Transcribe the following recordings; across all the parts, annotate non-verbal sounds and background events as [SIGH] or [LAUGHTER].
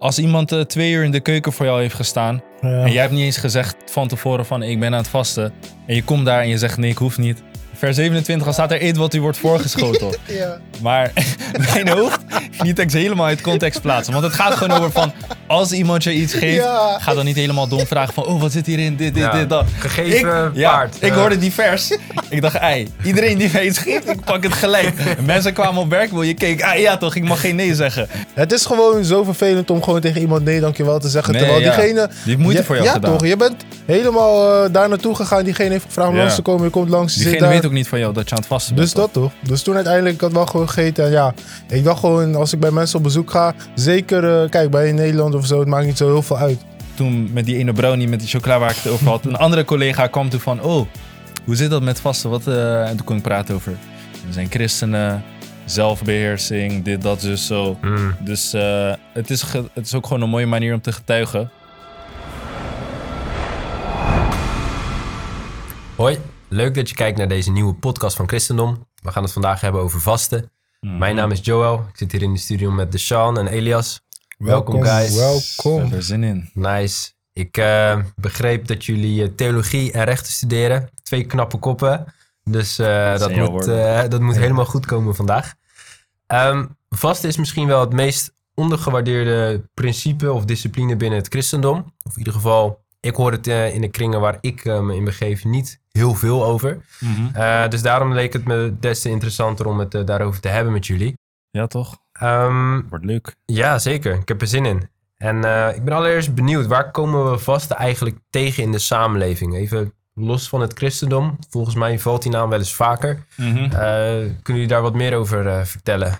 als iemand eh, twee uur in de keuken voor jou heeft gestaan. Ja. En jij hebt niet eens gezegd van tevoren van ik ben aan het vasten. En je komt daar en je zegt nee, ik hoef niet. Vers 27 al staat er eet wat u wordt voorgeschoteld. [LAUGHS] Ja. Maar [LAUGHS] mijn hoofd niet eens helemaal uit context plaatsen. Want het gaat gewoon over van als iemand je iets geeft, Ja. ga dan niet helemaal dom vragen van oh wat zit hierin, dit, dit, Ja. dit, dat. Gegeven ik, ja, paard. ik Eh. hoorde die vers. Ik dacht, ei, iedereen die mij iets geeft, ik pak het gelijk. En mensen kwamen op werk, wil je keek, ah ja toch, ik mag geen nee zeggen. Het is gewoon zo vervelend om gewoon tegen iemand nee dankjewel te zeggen. Nee, terwijl ja. diegene... Die moeite Ja, voor jou ja, gedaan. toch? Je bent helemaal eh, daar naartoe gegaan. Diegene heeft gevraagd om langs te komen. Je komt langs, je Diegene weet ook niet van jou dat je aan het vasten bent. Dus dat toch? Dus toen uiteindelijk, ik had wel gewoon gegeten. En ja, ik dacht gewoon, als ik bij mensen op bezoek ga, zeker, eh, kijk, bij in Nederland of zo, het maakt niet zo heel veel uit. toen met die ene brownie met die chocola waar ik het over had. Een andere collega kwam toen van, oh, hoe zit dat met vasten? Wat, eh, En toen kon ik praten over, we zijn christenen, zelfbeheersing, dit, dat, dus zo. Mm. Dus eh, het, is ge- het is ook gewoon een mooie manier om te getuigen. Hoi, leuk dat je kijkt naar deze nieuwe podcast van Christendom. We gaan het vandaag hebben over vasten. Mijn naam is Joel. Ik zit hier in de studio met Deshaun en Elias. Welkom, guys. We Welkom. er zin in. Nice. Ik eh, begreep dat jullie eh, theologie en rechten studeren. Twee knappe koppen. Dus eh, dat, jouw moet, eh, dat moet helemaal goed komen vandaag. Ehm, vasten is misschien wel het meest ondergewaardeerde principe of discipline binnen het christendom. Of in ieder geval, ik hoor het eh, in de kringen waar ik me in begeef niet heel veel over. Eh, dus daarom leek het me des te interessanter om het daarover te hebben met jullie. Ja, toch? Ehm, Wordt leuk. ja, zeker. Ik heb er zin in. En ik ben allereerst benieuwd, waar komen we vast eigenlijk tegen in de samenleving? Even los van het christendom. Volgens mij valt die naam wel eens vaker. Mhm. Eh, kunnen jullie daar wat meer over eh, vertellen?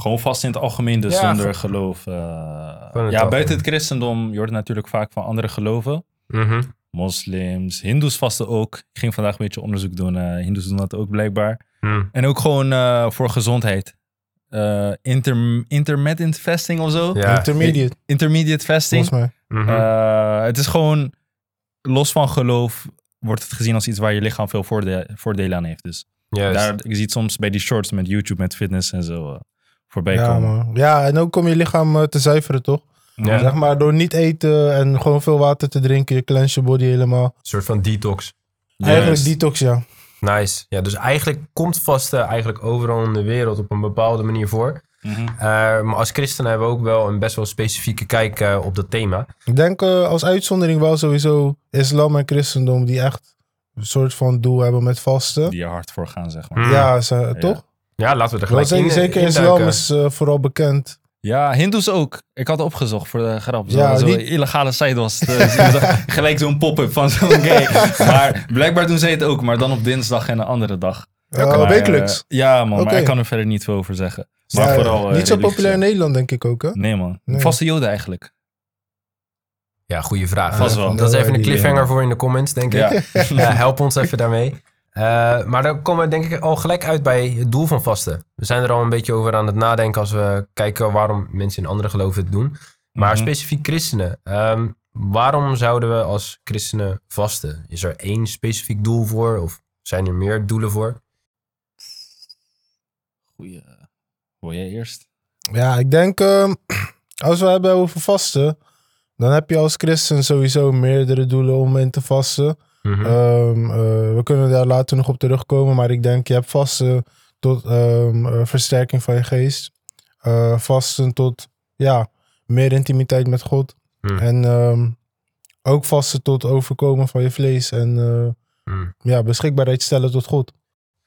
Gewoon vast in het algemeen, dus Ja, zonder geloof. eh. het ja, algemeen. buiten het christendom, je hoort natuurlijk vaak van andere geloven. Mhm. Moslims, hindoes vasten ook. Ik ging vandaag een beetje onderzoek doen. eh hindoes doen dat ook blijkbaar. Hm. En ook gewoon eh, voor gezondheid. Eh inter, intermittent fasting of zo. Ja. Intermediate, Intermediate fasting. volgens mij. Mhm. Eh, het is gewoon, los van geloof, wordt het gezien als iets waar je lichaam veel voorde voordelen aan heeft. Dus Juist. daar, ik zie het soms bij die shorts met YouTube, met fitness en zo eh, voorbij Ja, komen. man. ja, en ook om je lichaam eh, te zuiveren, toch? Ja. Zeg maar, door niet eten en gewoon veel water te drinken, je cleanse je body helemaal. Een soort van detox. Eigenlijk detox, ja. Nice. Ja, dus eigenlijk komt vasten eigenlijk overal in de wereld op een bepaalde manier voor. Mhm. Eh, maar als christenen hebben we ook wel een best wel specifieke kijk eh, op dat thema. Ik denk eh, als uitzondering wel sowieso islam en christendom die echt een soort van doel hebben met vasten. Die er hard voor gaan, zeg maar. Hm. Ja, ze, toch? Ja, laten we er gelijk zeker in, zeker islam is vooral bekend. Ja, hindoes ook. Ik had opgezocht voor de grap. Zo, Ja, zo'n illegale site was het. [LAUGHS] gelijk zo'n pop-up van zo'n gay. [LAUGHS] Maar blijkbaar doen zij het ook, maar dan op dinsdag en een andere dag. Maar, wekelijks. ja, man. Maar ik kan er verder niet veel over zeggen. Maar Ja, vooral, eh, niet zo populair in. Nederland, denk ik ook, hè? Nee, man. Nee. Vaste joden eigenlijk. Ja, goede vraag. Vast wel. Dat is even een Die, cliffhanger eh, voor in de comments, denk ik. Ja. [LAUGHS] Ja, help ons even daarmee. Eh, maar dan komen we denk ik al gelijk uit bij het doel van vasten. We zijn er al een beetje over aan het nadenken als we kijken waarom mensen in andere geloven het doen. Maar Mhm. specifiek christenen. ehm, waarom zouden we als christenen vasten? Is er één specifiek doel voor of zijn er meer doelen voor? Goeie. Wil jij eerst? Ja, ik denk ehm, [CLEARS THROAT] als we hebben over vasten, dan heb je als christen sowieso meerdere doelen om in te vasten. Mhm. Ehm, eh, we kunnen daar later nog op terugkomen, maar ik denk je hebt vasten tot ehm, eh, versterking van je geest. Eh, vasten tot ja, meer intimiteit met God. Hmm. En ook vasten tot overkomen van je vlees en Hmm. ja, beschikbaarheid stellen tot God.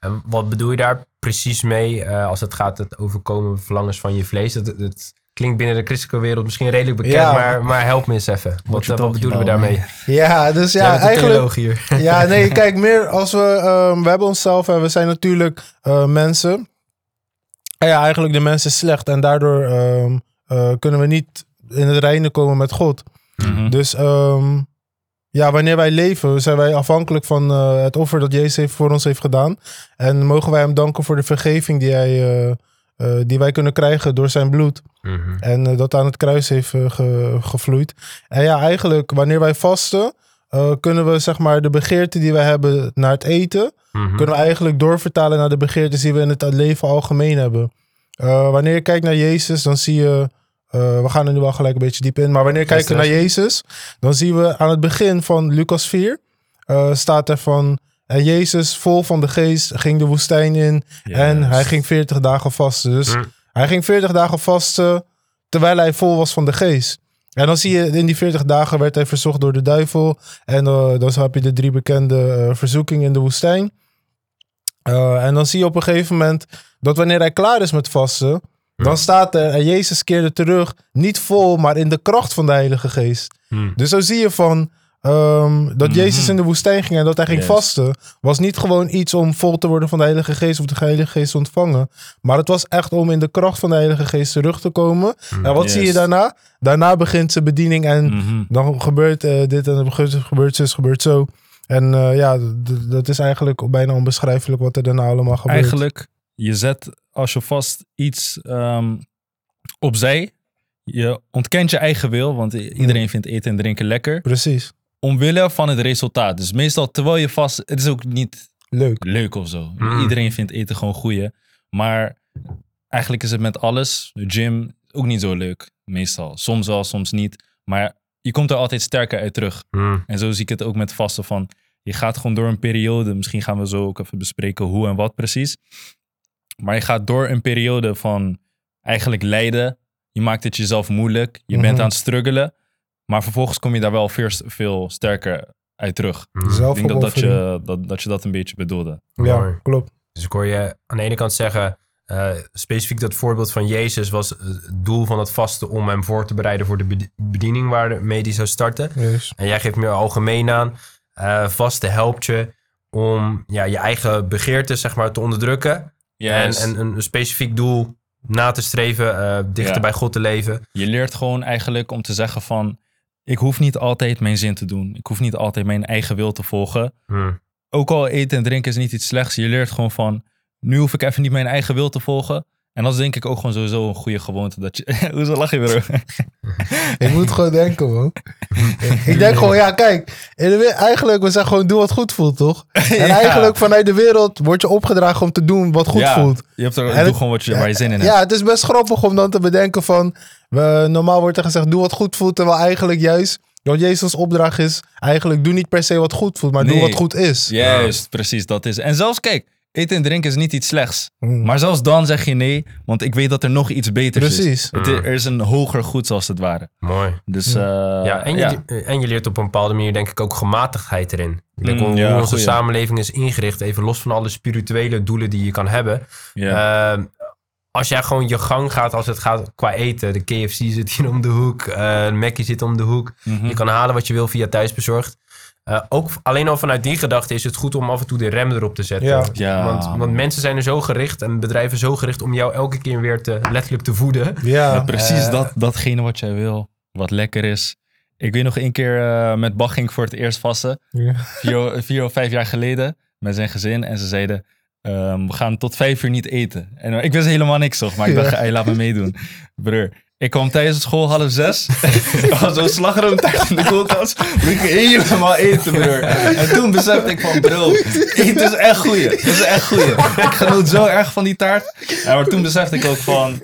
En wat bedoel je daar precies mee eh, als het gaat het overkomen verlangens van je vlees? Dat, dat klinkt binnen de christelijke wereld misschien redelijk bekend, Ja. maar, maar help me eens even. Wat, eh, wat bedoelen we daarmee? Ja, dus ja, eigenlijk. hier. Ja, nee, kijk, meer als we. ehm, we hebben onszelf en we zijn natuurlijk eh, mensen. En ja, eigenlijk de mens is slecht en daardoor ehm, eh, kunnen we niet in het reine komen met God. Mhm. Dus ehm, ja, wanneer wij leven, zijn wij afhankelijk van eh, het offer dat Jezus heeft voor ons heeft gedaan. En mogen wij hem danken voor de vergeving die, hij, eh, eh, die wij kunnen krijgen door zijn bloed. Mhm. En dat aan het kruis heeft ge- gevloeid. En ja, eigenlijk, wanneer wij vasten, kunnen we zeg maar de begeerte die wij hebben naar het eten, Mhm. kunnen we eigenlijk doorvertalen naar de begeertes die we in het leven algemeen hebben. Wanneer je kijkt naar Jezus, dan zie je eh, we gaan er nu wel gelijk een beetje diep in. Maar wanneer we kijken naar Jezus, dan zien we aan het begin van Lucas 4, eh, staat er van, en Jezus vol van de geest ging de woestijn in en hij ging 40 dagen vasten. Dus Mm. hij ging 40 dagen vasten terwijl hij vol was van de geest. En dan zie je in die 40 dagen werd hij verzocht door de duivel. En eh, dan heb je de drie bekende verzoekingen in de woestijn. En dan zie je op een gegeven moment dat wanneer hij klaar is met vasten, dan staat er, en Jezus keerde terug, niet vol, maar in de kracht van de Heilige Geest. Hmm. Dus zo zie je van ehm, dat Mhm. Jezus in de woestijn ging en dat hij ging Yes. vasten, was niet gewoon iets om vol te worden van de Heilige Geest of de Heilige Geest te ontvangen, maar het was echt om in de kracht van de Heilige Geest terug te komen. En wat zie je daarna? Daarna begint zijn bediening en Mhm. dan gebeurt eh, dit en dan gebeurt, gebeurt zus, gebeurt zo. En eh, ja, d- dat is eigenlijk bijna onbeschrijfelijk wat er daarna allemaal gebeurt. Eigenlijk, je zet als je vast iets ehm, opzij. Je ontkent je eigen wil, want iedereen vindt eten en drinken lekker. Precies. Omwille van het resultaat. Dus meestal terwijl je vast... Het is ook niet Leuk. leuk of zo. Mm. Iedereen vindt eten gewoon goeie. Maar eigenlijk is het met alles. De gym ook niet zo leuk. Meestal. Soms wel, soms niet. Maar je komt er altijd sterker uit terug. Hmm. En zo zie ik het ook met vasten van... Je gaat gewoon door een periode. Misschien gaan we zo ook even bespreken hoe en wat precies. Maar je gaat door een periode van eigenlijk lijden. Je maakt het jezelf moeilijk. Je bent Mhm. aan het struggelen. Maar vervolgens kom je daar wel veel, veel sterker uit terug. Zelf- Ik denk dat, dat, je, dat, dat je dat een beetje bedoelde. Ja, klopt. Dus ik hoor je aan de ene kant zeggen, eh, specifiek dat voorbeeld van Jezus was eh, het doel van het vasten om hem voor te bereiden voor de bedi- bediening waarmee hij zou starten. Yes. En jij geeft meer algemeen aan, eh, vasten helpt je om ja, je eigen begeerten zeg maar, te onderdrukken. Yes. En, en een specifiek doel na te streven, eh, dichter Ja. bij God te leven. Je leert gewoon eigenlijk om te zeggen van... Ik hoef niet altijd mijn zin te doen. Ik hoef niet altijd mijn eigen wil te volgen. Hmm. Ook al eten en drinken is niet iets slechts. Je leert gewoon van... Nu hoef ik even niet mijn eigen wil te volgen. En dat is denk ik ook gewoon sowieso een goede gewoonte. Dat je, [LAUGHS] Hoezo lach je weer? [LAUGHS] Ik moet gewoon denken, man. [LAUGHS] ik denk gewoon, ja, kijk. In de we- eigenlijk, we zeggen gewoon, doe wat goed voelt, toch? En Ja. eigenlijk vanuit de wereld word je opgedragen om te doen wat goed ja, voelt. Je hebt er, doe het- gewoon wat je, waar je zin in hebt. Ja, het is best grappig om dan te bedenken van... We, normaal wordt er gezegd, doe wat goed voelt. Terwijl eigenlijk juist, wat Jezus opdracht is... Eigenlijk, doe niet per se wat goed voelt, maar doe wat goed is. Juist, precies. Dat is. En zelfs, kijk, eten en drinken is niet iets slechts. Mm. Maar zelfs dan zeg je nee, want ik weet dat er nog iets beters is. Precies. Er is een hoger goed, zoals het ware. Mooi. Dus, eh, Ja, en je, ja. en je leert op een bepaalde manier denk ik ook gematigheid erin. Like, Mm, hoe ja, onze goeie. samenleving is ingericht, even los van alle spirituele doelen die je kan hebben. Ja. Ehm, als jij gewoon je gang gaat als het gaat qua eten. De KFC zit hier om de hoek. eh de Mackie zit om de hoek. Mhm. Je kan halen wat je wil via thuisbezorgd. Eh, ook alleen al vanuit die gedachte is het goed om af en toe de rem erop te zetten. Ja. Ja, want, want mensen zijn er zo gericht en bedrijven zo gericht om jou elke keer weer te, letterlijk te voeden. Ja, Ja, precies eh, dat, datgene wat jij wil, wat lekker is. Ik weet nog een keer eh, met Bach ging ik voor het eerst vasten. Ja. Vier, vier of vijf jaar geleden met zijn gezin. En ze zeiden, ehm, we gaan tot vijf uur niet eten. En ik wist helemaal niks toch, maar ik dacht, hey, laat me meedoen. Broer, ik kwam tijdens school half zes. [LAUGHS] er was zo'n slagroomtaart in de koelkast. Ik helemaal eten, broer. En toen besefte ik van, bro, eten is echt goeie. Het is echt goeie. Ik genoot zo erg van die taart. Ja, maar toen besefte ik ook van,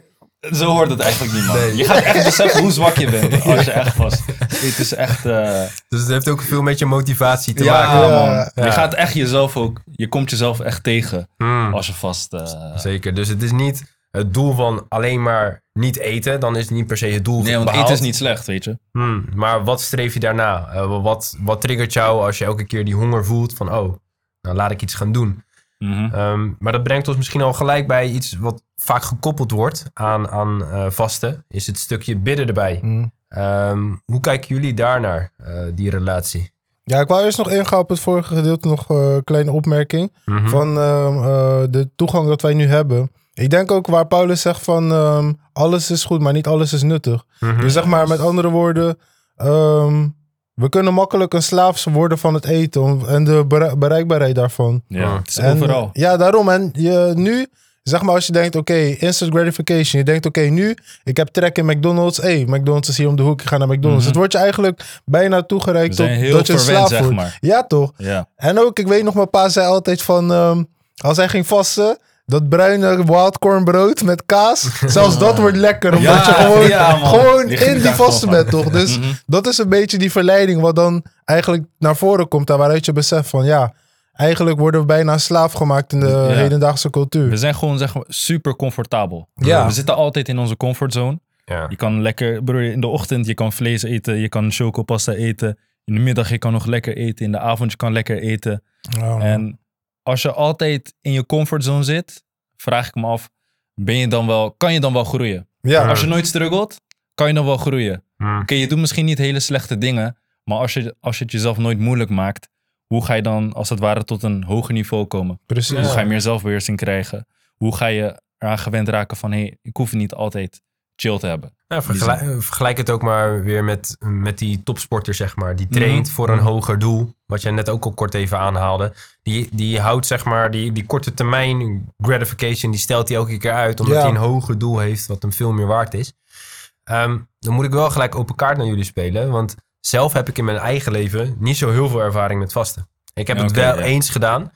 zo hoort het eigenlijk niet, man. Je gaat echt beseffen hoe zwak je bent als je echt vast. Het is echt... eh, Dus het heeft ook veel met je motivatie te ja, maken. Ja. man. Ja. Je gaat echt jezelf ook... Je komt jezelf echt tegen Hmm. als je vast... eh, Zeker. Dus het is niet het doel van alleen maar niet eten. Dan is het niet per se het doel nee, want behaald. eten is niet slecht, weet je. Hmm, maar wat streef je daarna? Eh, wat, wat triggert jou als je elke keer die honger voelt van... oh, nou laat ik iets gaan doen. Mhm. Ehm, maar dat brengt ons misschien al gelijk bij iets wat vaak gekoppeld wordt aan, aan eh, vasten. Is het stukje bidden erbij. Mm. Ehm, hoe kijken jullie daarnaar, eh die relatie? Ja, ik wou eerst nog ingaan op het vorige gedeelte nog een kleine opmerking. Mhm. Van ehm, eh, de toegang dat wij nu hebben. Ik denk ook waar Paulus zegt van ehm, alles is goed, maar niet alles is nuttig. Mhm. Dus zeg maar met andere woorden, ehm, we kunnen makkelijk een slaaf worden van het eten en de bere- bereikbaarheid daarvan. Ja, het is En, overal. Ja, daarom. En je, nu, zeg maar als je denkt, oké, instant gratification. Je denkt, oké, nu, ik heb trek in McDonald's. hey, McDonald's is hier om de hoek, ik ga naar McDonald's. Mhm. Het wordt je eigenlijk bijna toegereikt tot dat je een slaaf zeg wordt. maar. Ja, toch? Ja. En ook, ik weet nog, mijn pa zei altijd van, ehm, als hij ging vasten, dat bruine wildcorn brood met kaas. [LAUGHS] Zelfs dat wordt lekker. Omdat Ja, je gewoon, gewoon Die in die vaste bent, toch? [LAUGHS] Dus Mhm. dat is een beetje die verleiding wat dan eigenlijk naar voren komt. En waaruit je beseft van ja, eigenlijk worden we bijna slaaf gemaakt in de Ja. hedendaagse cultuur. We zijn gewoon zeg maar, super comfortabel. Ja. We zitten altijd in onze comfortzone. Ja. Je kan lekker, broer, in de ochtend je kan vlees eten, je kan chocopasta eten. In de middag je kan nog lekker eten, in de avond je kan lekker eten. Ja. En als je altijd in je comfortzone zit, vraag ik me af, ben je dan wel, kan je dan wel groeien? ja. Als je nooit struggelt, kan je dan wel groeien. Hm. Oké, je doet misschien niet hele slechte dingen, maar als je, als je het jezelf nooit moeilijk maakt, hoe ga je dan als het ware tot een hoger niveau komen? precies. Hoe ga je meer zelfbeheersing krijgen? Hoe ga je eraan gewend raken van, hé, hey, ik hoef het niet altijd chill te hebben. Vergelijk, vergelijk het ook maar weer met, met die topsporter, zeg maar. Die traint Mhm. voor een hoger doel. Wat jij net ook al kort even aanhaalde. Die, die houdt, zeg maar, die, die korte termijn gratification, die stelt hij elke keer uit. Omdat Ja. hij een hoger doel heeft, wat hem veel meer waard is. Ehm, dan moet ik wel gelijk open kaart naar jullie spelen. Want zelf heb ik in mijn eigen leven niet zo heel veel ervaring met vasten. Ik heb het wel ja. eens gedaan.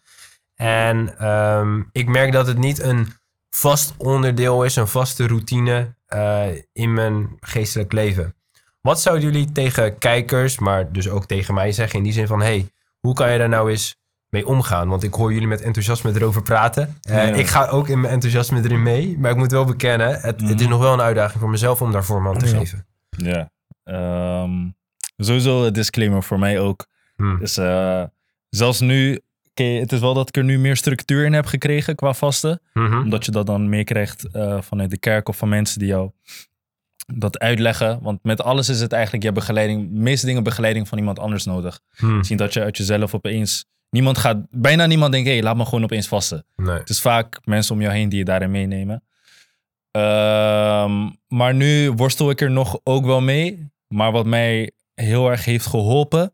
En ehm, ik merk dat het niet een vast onderdeel is, een vaste routine eh, in mijn geestelijk leven. Wat zouden jullie tegen kijkers, maar dus ook tegen mij zeggen in die zin van... hey, hoe kan je daar nou eens mee omgaan? Want ik hoor jullie met enthousiasme erover praten. Eh, Ja. Ik ga ook in mijn enthousiasme erin mee. Maar ik moet wel bekennen, het, het is Mhm. nog wel een uitdaging voor mezelf om daar vorm aan te Ja. geven. Ja. Ehm, sowieso een disclaimer voor mij ook. Hm. Dus eh, zelfs nu, oké, het is wel dat ik er nu meer structuur in heb gekregen qua vasten. Mhm. Omdat je dat dan meekrijgt eh vanuit de kerk of van mensen die jou dat uitleggen. Want met alles is het eigenlijk, je hebt begeleiding, de meeste dingen begeleiding van iemand anders nodig. Hm. Misschien dat je uit jezelf opeens, niemand gaat, bijna niemand denkt, hé, hey, laat me gewoon opeens vasten. Nee. Het is vaak mensen om jou heen die je daarin meenemen. Ehm, maar nu worstel ik er nog ook wel mee. Maar wat mij heel erg heeft geholpen,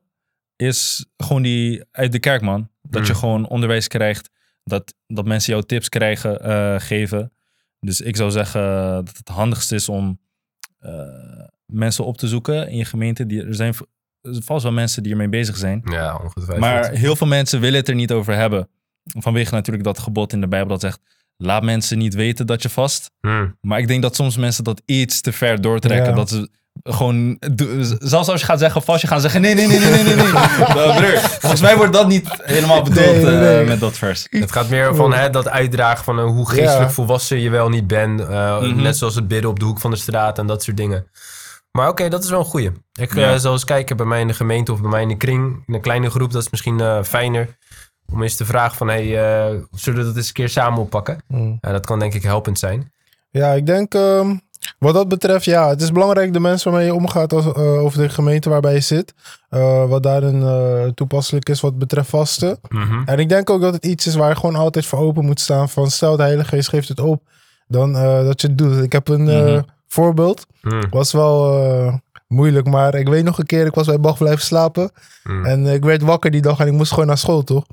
is gewoon die uit de kerk, man. Dat je Mm. gewoon onderwijs krijgt. Dat, dat mensen jou tips krijgen, eh, geven. Dus ik zou zeggen dat het handigste is om eh, mensen op te zoeken in je gemeente. Die, er zijn vast wel mensen die ermee bezig zijn. Ja, ongetwijfeld. Maar heel veel mensen willen het er niet over hebben. Vanwege natuurlijk dat gebod in de Bijbel dat zegt... laat mensen niet weten dat je vast. Hm. Maar ik denk dat soms mensen dat iets te ver doortrekken. Ja. Dat ze gewoon... Zelfs als je gaat zeggen vast, je gaat zeggen... nee, nee, nee, nee, nee, nee. [LAUGHS] nee. Broer, volgens mij wordt dat niet helemaal bedoeld Nee, nee, eh, met dat vers. Het gaat meer van hè, dat uitdragen van eh, hoe geestelijk Ja. volwassen je wel niet bent. eh, Mhm. Net zoals het bidden op de hoek van de straat en dat soort dingen. Maar oké, dat is wel een goeie. Ik Ja. zal eens kijken bij mij in de gemeente of bij mij in de kring. In een kleine groep, dat is misschien eh, fijner. Om eens te vragen van, hey, eh, zullen we dat eens een keer samen oppakken? Mm. Ja, dat kan denk ik helpend zijn. Ja, ik denk ehm, wat dat betreft, ja, het is belangrijk de mensen waarmee je omgaat als, eh, over de gemeente waarbij je zit. Eh, wat daarin eh, toepasselijk is wat betreft vasten. Mhm. En ik denk ook dat het iets is waar je gewoon altijd voor open moet staan. Van stel de Heilige Geest geeft het op, dan dat je het doet. Ik heb een Mhm. voorbeeld. Hm, Was wel moeilijk, maar ik weet nog een keer, ik was bij Bach blijven slapen. hm. En ik werd wakker die dag en ik moest gewoon naar school, toch?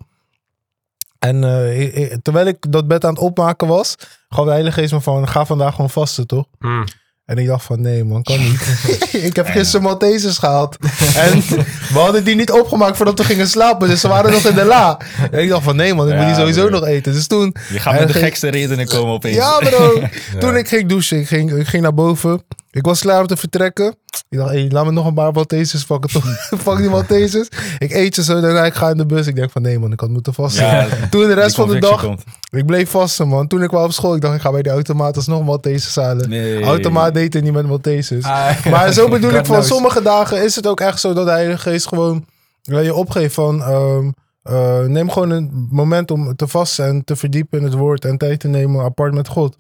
En eh, terwijl ik dat bed aan het opmaken was, gaf de Heilige Geest me van, ga vandaag gewoon vasten, toch? Hm. En ik dacht van, nee man, kan niet. [LAUGHS] [LAUGHS] ik heb gisteren Maltesers gehaald. en [LAUGHS] we hadden die niet opgemaakt voordat we gingen slapen. Dus ze waren nog in de la. En ik dacht van, nee man, ik moet die sowieso broer. nog eten. Dus toen, Je gaat met de gekste redenen komen opeens. ja bro. Toen ik ging douchen, ik ging, ik ging naar boven. Ik was klaar om te vertrekken. Ik dacht, hey, laat me nog een paar Maltesers pakken. Toch? [LAUGHS] Pak die Maltesers. Ik eet ze zo, daarna ik ga in de bus. Ik denk van, nee man, ik had moeten vasten. Ja, [LAUGHS] Toen de rest van de dag, komt. ik bleef vasten man. Toen ik kwam op school, ik dacht, ik ga bij de automaat alsnog Maltesers halen. Nee. Automaat eten niet met Maltesers. Ah, [LAUGHS] Maar zo bedoel ik, van sommige dagen is het ook echt zo dat de Heilige Geest gewoon eh, je opgeeft van... ehm, eh, neem gewoon een moment om te vasten en te verdiepen in het woord en tijd te nemen apart met God.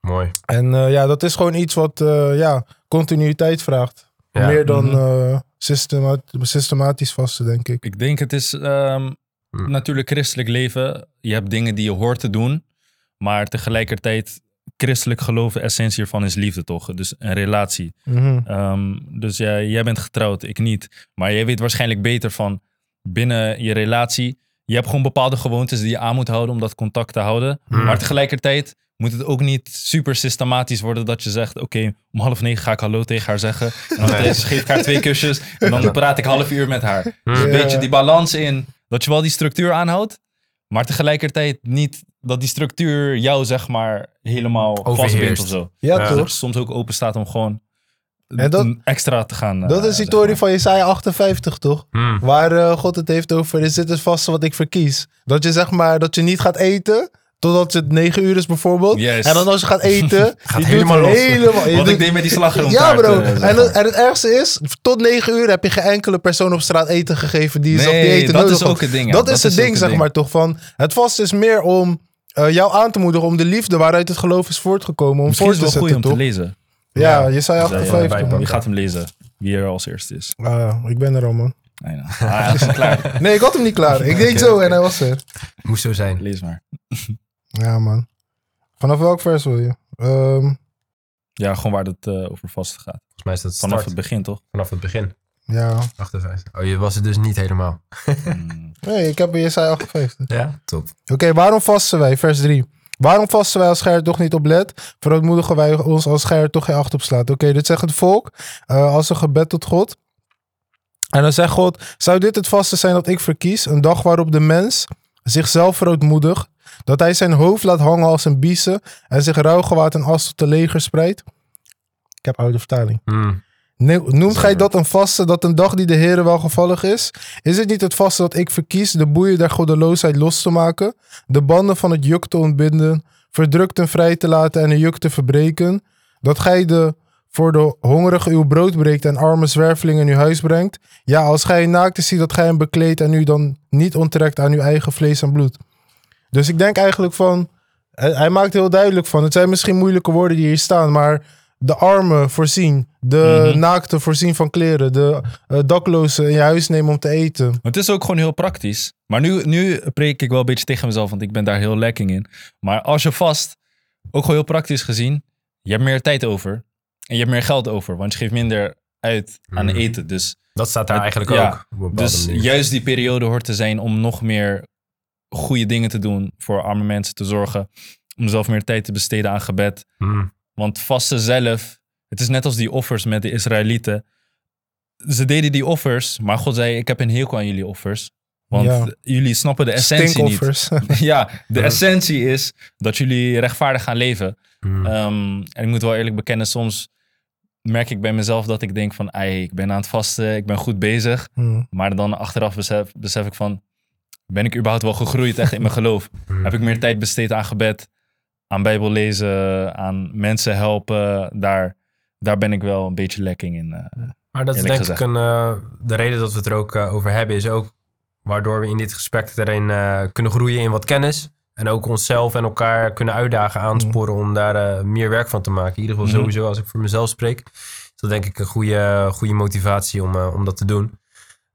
Mooi. En eh, ja, dat is gewoon iets wat eh, ja, continuïteit vraagt. Ja. Meer dan Mhm. eh, systema- systematisch vasten, denk ik. Ik denk het is ehm, Hm. natuurlijk christelijk leven. Je hebt dingen die je hoort te doen. Maar tegelijkertijd, christelijk geloven, essentie ervan is liefde toch? Dus een relatie. Mhm. Ehm, dus jij, jij bent getrouwd, ik niet. Maar jij weet waarschijnlijk beter van binnen je relatie. Je hebt gewoon bepaalde gewoontes die je aan moet houden om dat contact te houden. Hmm. Maar tegelijkertijd moet het ook niet super systematisch worden dat je zegt: Oké, om half negen ga ik hallo tegen haar zeggen. En dan [LAUGHS] Nee. geef ik haar twee kusjes. En dan praat ik half uur met haar. Dus een beetje die balans in dat je wel die structuur aanhoudt. Maar tegelijkertijd niet dat die structuur jou zeg maar helemaal vastbindt of zo. Ja, Ja. Dat toch? soms ook open staat om gewoon En dat- extra te gaan. Dat eh, is die maar. van Jesaja 58, toch? Hmm. Waar eh, God het heeft over, is dit het vaste wat ik verkies? Dat je zeg maar, dat je niet gaat eten, totdat het 9 uur is bijvoorbeeld. Yes. En dan als je gaat eten, [LAUGHS] Gaat je helemaal doet los. helemaal je Wat doet- ik deed met die slagroom. Ja bro, en, het- en het ergste is, tot 9 uur heb je geen enkele persoon op straat eten gegeven die je zag die Nee, eten dat nodig is ook het ding. ja. Dat, is het ding, zeg ding. maar toch, van het vast is meer om eh, jou aan te moedigen om de liefde waaruit het geloof is voortgekomen, om Misschien voor is het wel goed om te lezen. Ja, eh, 58. bijpakken. Wie gaat hem lezen? Wie er als eerste is. Ah, ik ben er al, man. Nee, nou. [LAUGHS] Ah, ja, is klaar. Nee, ik had hem niet klaar. Ik [LAUGHS] deed zo en hij was er. Moest zo zijn. Lees maar. [LAUGHS] Ja, man. Vanaf welk vers wil je? Ehm, Ja, gewoon waar het eh, over vast gaat. Volgens mij is dat Vanaf start. het begin, toch? Vanaf het begin. ja. 58. Oh, je was het dus niet helemaal. Hmm. Nee, ik heb Jesaja 58. Ja, top. Oké, waarom vasten wij? Vers 3. Waarom vasten wij als gij er toch niet op let? Verootmoedigen wij ons als gij er toch geen acht op slaat. Oké, dit zegt het volk eh, als een gebed tot God. En dan zegt God, zou dit het vasten zijn dat ik verkies? Een dag waarop de mens zichzelf verootmoedigt. Dat hij zijn hoofd laat hangen als een biezen. En zich rouwgewaad en as tot de leger spreidt. Ik heb oude vertaling. Hmm. Noemt gij dat een vaste dat een dag die de Heere welgevallig is? Is het niet het vaste dat ik verkies de boeien der goddeloosheid los te maken, de banden van het juk te ontbinden, verdrukten vrij te laten en een juk te verbreken, dat gij de voor de hongerige uw brood breekt en arme zwervelingen in uw huis brengt? Ja, als gij een naakte ziet dat gij hem bekleedt en u dan niet onttrekt aan uw eigen vlees en bloed. Dus ik denk eigenlijk van, hij maakt heel duidelijk van, het zijn misschien moeilijke woorden die hier staan, maar de armen voorzien, de Mhm. naakte voorzien van kleren, de eh, daklozen in je huis nemen om te eten. Maar het is ook gewoon heel praktisch. Maar nu, nu preek ik wel een beetje tegen mezelf, want ik ben daar heel lekking in. Maar als je vast, ook gewoon heel praktisch gezien, je hebt meer tijd over. En je hebt meer geld over, want je geeft minder uit aan Mhm. eten. Dus, Dat staat daar Het- eigenlijk ja. ook. dus manier. juist die periode hoort te zijn om nog meer goede dingen te doen voor arme mensen te zorgen. Om zelf meer tijd te besteden aan gebed. Hmm. Want vasten zelf, het is net als die offers met de Israëlieten. Ze deden die offers, maar God zei: Ik heb een hekel aan jullie offers. Want Ja. jullie snappen de essentie niet. [LAUGHS] Ja, de Ja. essentie is dat jullie rechtvaardig gaan leven. Hmm. Ehm, en ik moet wel eerlijk bekennen, soms merk ik bij mezelf dat ik denk van... Ei, ik ben aan het vasten, ik ben goed bezig. Hmm. Maar dan achteraf besef, besef ik van... Ben ik überhaupt wel gegroeid echt in mijn geloof? Hmm. Heb ik meer tijd besteed aan gebed, aan bijbel lezen, aan mensen helpen? Daar, daar ben ik wel een beetje lekking in. eh. Maar dat is denk gezegd. ik een, eh, de reden dat we het er ook eh, over hebben, is ook waardoor we in dit gesprek erin kunnen groeien in wat kennis. En ook onszelf en elkaar kunnen uitdagen, aansporen om daar meer werk van te maken. In ieder geval Mhm. sowieso als ik voor mezelf spreek. Is dat denk ik een goede, goede motivatie om, om dat te doen.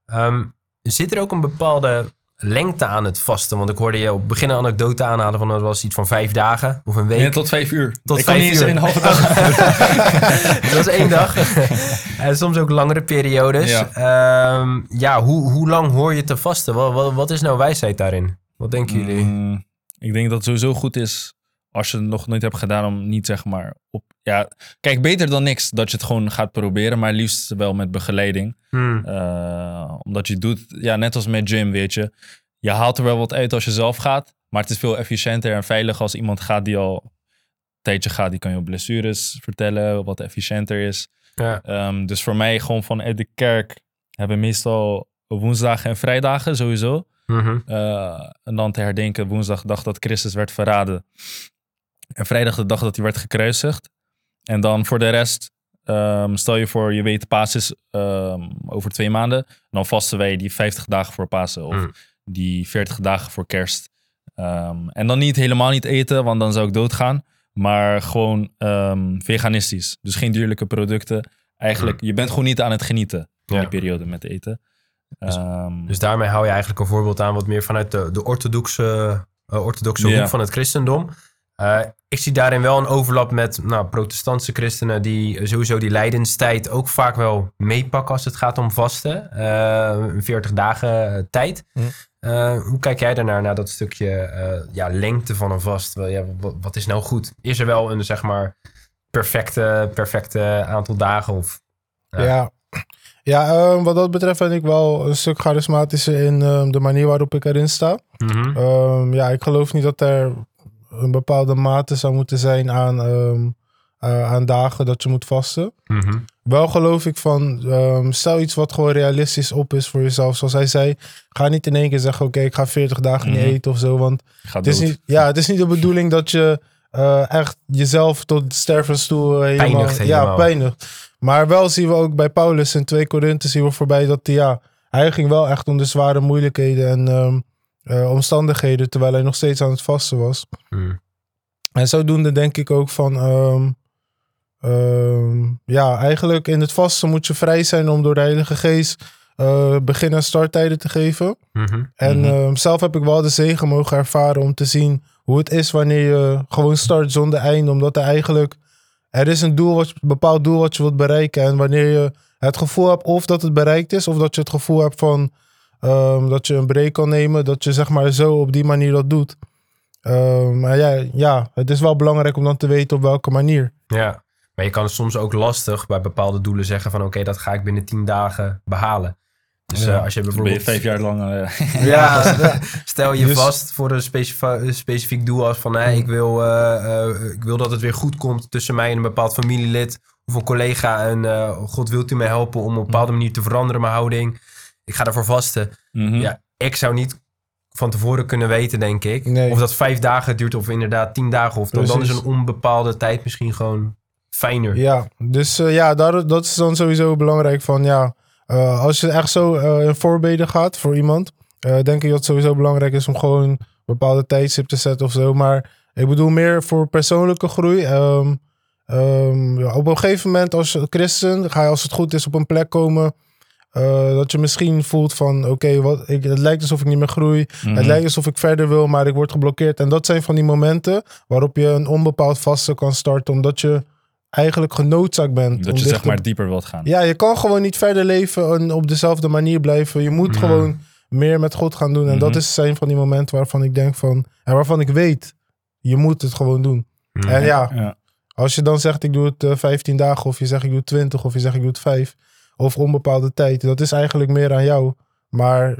Ehm, zit er ook een bepaalde lengte aan het vasten? Want ik hoorde je op het begin een anekdote aanhalen van dat was iets van vijf dagen of een week. Nee, tot vijf uur. Tot ik kan vijf niet eens uur. een halve dag. [LAUGHS] Het was één dag. [LAUGHS] en soms ook langere periodes. Ja. Ja, ja hoe, hoe lang hoor je te vasten? Wat, wat, wat is nou wijsheid daarin? Wat denken jullie? Mm, ik denk dat het sowieso goed is als je het nog nooit hebt gedaan om niet zeg maar op. Ja, kijk, beter dan niks dat je het gewoon gaat proberen, maar liefst wel met begeleiding. Hmm. Eh, omdat je doet, ja, net als met gym, weet je. Je haalt er wel wat uit als je zelf gaat, maar het is veel efficiënter en veiliger als iemand gaat die al een tijdje gaat. Die kan je op blessures vertellen, wat efficiënter is. Ja. Ehm, dus voor mij gewoon vanuit de kerk hebben we meestal woensdagen en vrijdagen sowieso. Mhm. Eh, en dan te herdenken woensdag dag dat Christus werd verraden. En vrijdag de dag dat hij werd gekruisigd. En dan voor de rest, ehm, stel je voor je weet Paas is ehm, over twee maanden. Dan vasten wij die 50 dagen voor Pasen of Mm. die 40 dagen voor kerst. Ehm, en dan niet helemaal niet eten, want dan zou ik doodgaan. Maar gewoon veganistisch. Dus geen dierlijke producten. Eigenlijk, je bent gewoon niet aan het genieten in Ja. die periode met eten. Dus- Dus daarmee hou je eigenlijk een voorbeeld aan wat meer vanuit de, de orthodoxe, eh, orthodoxe hoek van het christendom. Eh, ik zie daarin wel een overlap met nou, protestantse christenen die sowieso die lijdenstijd ook vaak wel meepakken als het gaat om vasten. Eh, een 40 dagen eh, tijd. Hm. Eh, hoe kijk jij daarnaar, naar dat stukje eh, ja, lengte van een vast? Wel, Ja, wat, wat is nou goed? Is er wel een zeg maar perfecte, perfecte aantal dagen? Of, Ja. Ja, ja ehm, wat dat betreft ben ik wel een stuk charismatischer in ehm, de manier waarop ik erin sta. Mhm. Ehm, ja, ik geloof niet dat er een bepaalde mate zou moeten zijn aan, ehm, eh, aan dagen dat je moet vasten. Mhm. Wel geloof ik van, ehm, stel iets wat gewoon realistisch op is voor jezelf. Zoals hij zei, ga niet in één keer zeggen, oké, ik ga 40 dagen niet Mhm. eten of zo. Want het is, dood. niet, ja, het is niet de bedoeling dat je eh, echt jezelf tot stervenstoel eh, helemaal, Pijnigt Ja, pijnigt. Maar wel zien we ook bij Paulus in 2 Korinthe zien we voorbij dat hij, ja, hij ging wel echt onder zware moeilijkheden en ehm, eh, omstandigheden, terwijl hij nog steeds aan het vasten was. Mhm. En zodoende denk ik ook van, ehm, ehm, ja, eigenlijk in het vasten moet je vrij zijn om door de Heilige Geest eh, begin- en starttijden te geven. Mhm. En Mhm. ehm, zelf heb ik wel de zegen mogen ervaren om te zien hoe het is wanneer je gewoon start zonder einde. Omdat er eigenlijk, er is een doel wat, een bepaald doel wat je wilt bereiken. En wanneer je het gevoel hebt of dat het bereikt is, of dat je het gevoel hebt van ehm, dat je een break kan nemen, dat je zeg maar zo op die manier dat doet. Ehm, maar ja, ja, het is wel belangrijk om dan te weten op welke manier. Ja, maar je kan soms ook lastig bij bepaalde doelen zeggen van oké, dat ga ik binnen 10 dagen behalen. Dus Ja. eh, als je Dan ben je bijvoorbeeld... vijf jaar lang... eh, [LAUGHS] Ja, [LAUGHS] stel je Dus- vast voor een specifiek doel als van hey, ik, wil, eh, eh, ik wil dat het weer goed komt tussen mij en een bepaald familielid of een collega. En eh, God wilt u mij helpen om op een bepaalde manier te veranderen mijn houding. Ik ga daarvoor vasten. mhm. Ja, ik zou niet van tevoren kunnen weten, denk ik. Nee. Of dat vijf dagen duurt of inderdaad tien dagen. Of dan, dan is een onbepaalde tijd misschien gewoon fijner. Ja, dus eh, ja, daar, dat is dan sowieso belangrijk van ja, eh, als je echt zo eh, in voorbeden gaat voor iemand, eh, denk ik dat het sowieso belangrijk is om gewoon een bepaalde tijdstip te zetten of zo. Maar ik bedoel meer voor persoonlijke groei. Ehm, ehm, ja, op een gegeven moment als christen ga je als het goed is op een plek komen eh, dat je misschien voelt van oké, wat ik het lijkt alsof ik niet meer groei. Mhm. Het lijkt alsof ik verder wil, maar ik word geblokkeerd. En dat zijn van die momenten waarop je een onbepaald vasten kan starten, omdat je eigenlijk genoodzaakt bent. Dat om je dichter- zeg maar dieper wilt gaan. Ja, je kan gewoon niet verder leven en op dezelfde manier blijven. Je moet Mhm. gewoon meer met God gaan doen. En dat Mhm. is zijn van die momenten waarvan ik denk van... En waarvan ik weet, je moet het gewoon doen. Mhm. En ja, Ja. als je dan zegt ik doe het eh, 15 dagen... of je zegt ik doe het 20 of je zegt ik doe het 5... of onbepaalde tijd, dat is eigenlijk meer aan jou. Maar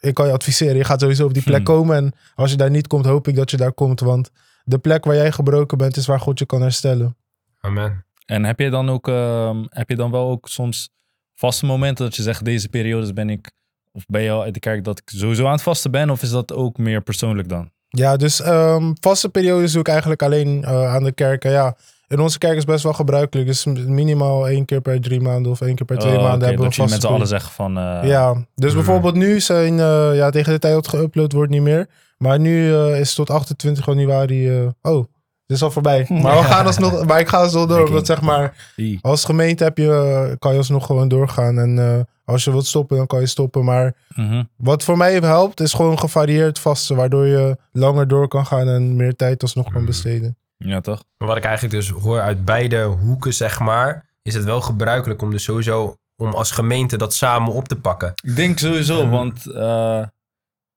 ik kan je adviseren, je gaat sowieso op die plek Hmm. komen. En als je daar niet komt, hoop ik dat je daar komt. Want de plek waar jij gebroken bent, is waar God je kan herstellen. Amen. En heb je dan ook, ehm, heb je dan wel ook soms vaste momenten dat je zegt, deze periodes ben ik, of ben je al uit de kerk dat ik sowieso aan het vasten ben, of is dat ook meer persoonlijk dan? Ja, dus ehm, vaste periodes doe ik eigenlijk alleen eh, aan de kerk. En ja, in onze kerk is best wel gebruikelijk. Dus minimaal één keer per drie maanden of één keer per twee Oh, maanden hebben we dat je met z'n allen zeggen van, eh, Ja, dus Mm. bijvoorbeeld nu zijn, eh, ja, tegen de tijd dat geüpload wordt niet meer. Maar nu eh, is het tot 28 januari, oh, het is al voorbij. [LAUGHS] Maar, we gaan alsnog, maar ik ga alsnog door, omdat zeg maar, als gemeente heb je, kan je alsnog gewoon doorgaan. En als je wilt stoppen, dan kan je stoppen. Maar Mhm. wat voor mij helpt, is gewoon gevarieerd vasten. Waardoor je langer door kan gaan en meer tijd alsnog kan Mm. besteden. Ja, toch? Maar wat ik eigenlijk dus hoor uit beide hoeken, zeg maar, is het wel gebruikelijk om dus sowieso om als gemeente dat samen op te pakken. Ik denk sowieso, Ja. want eh,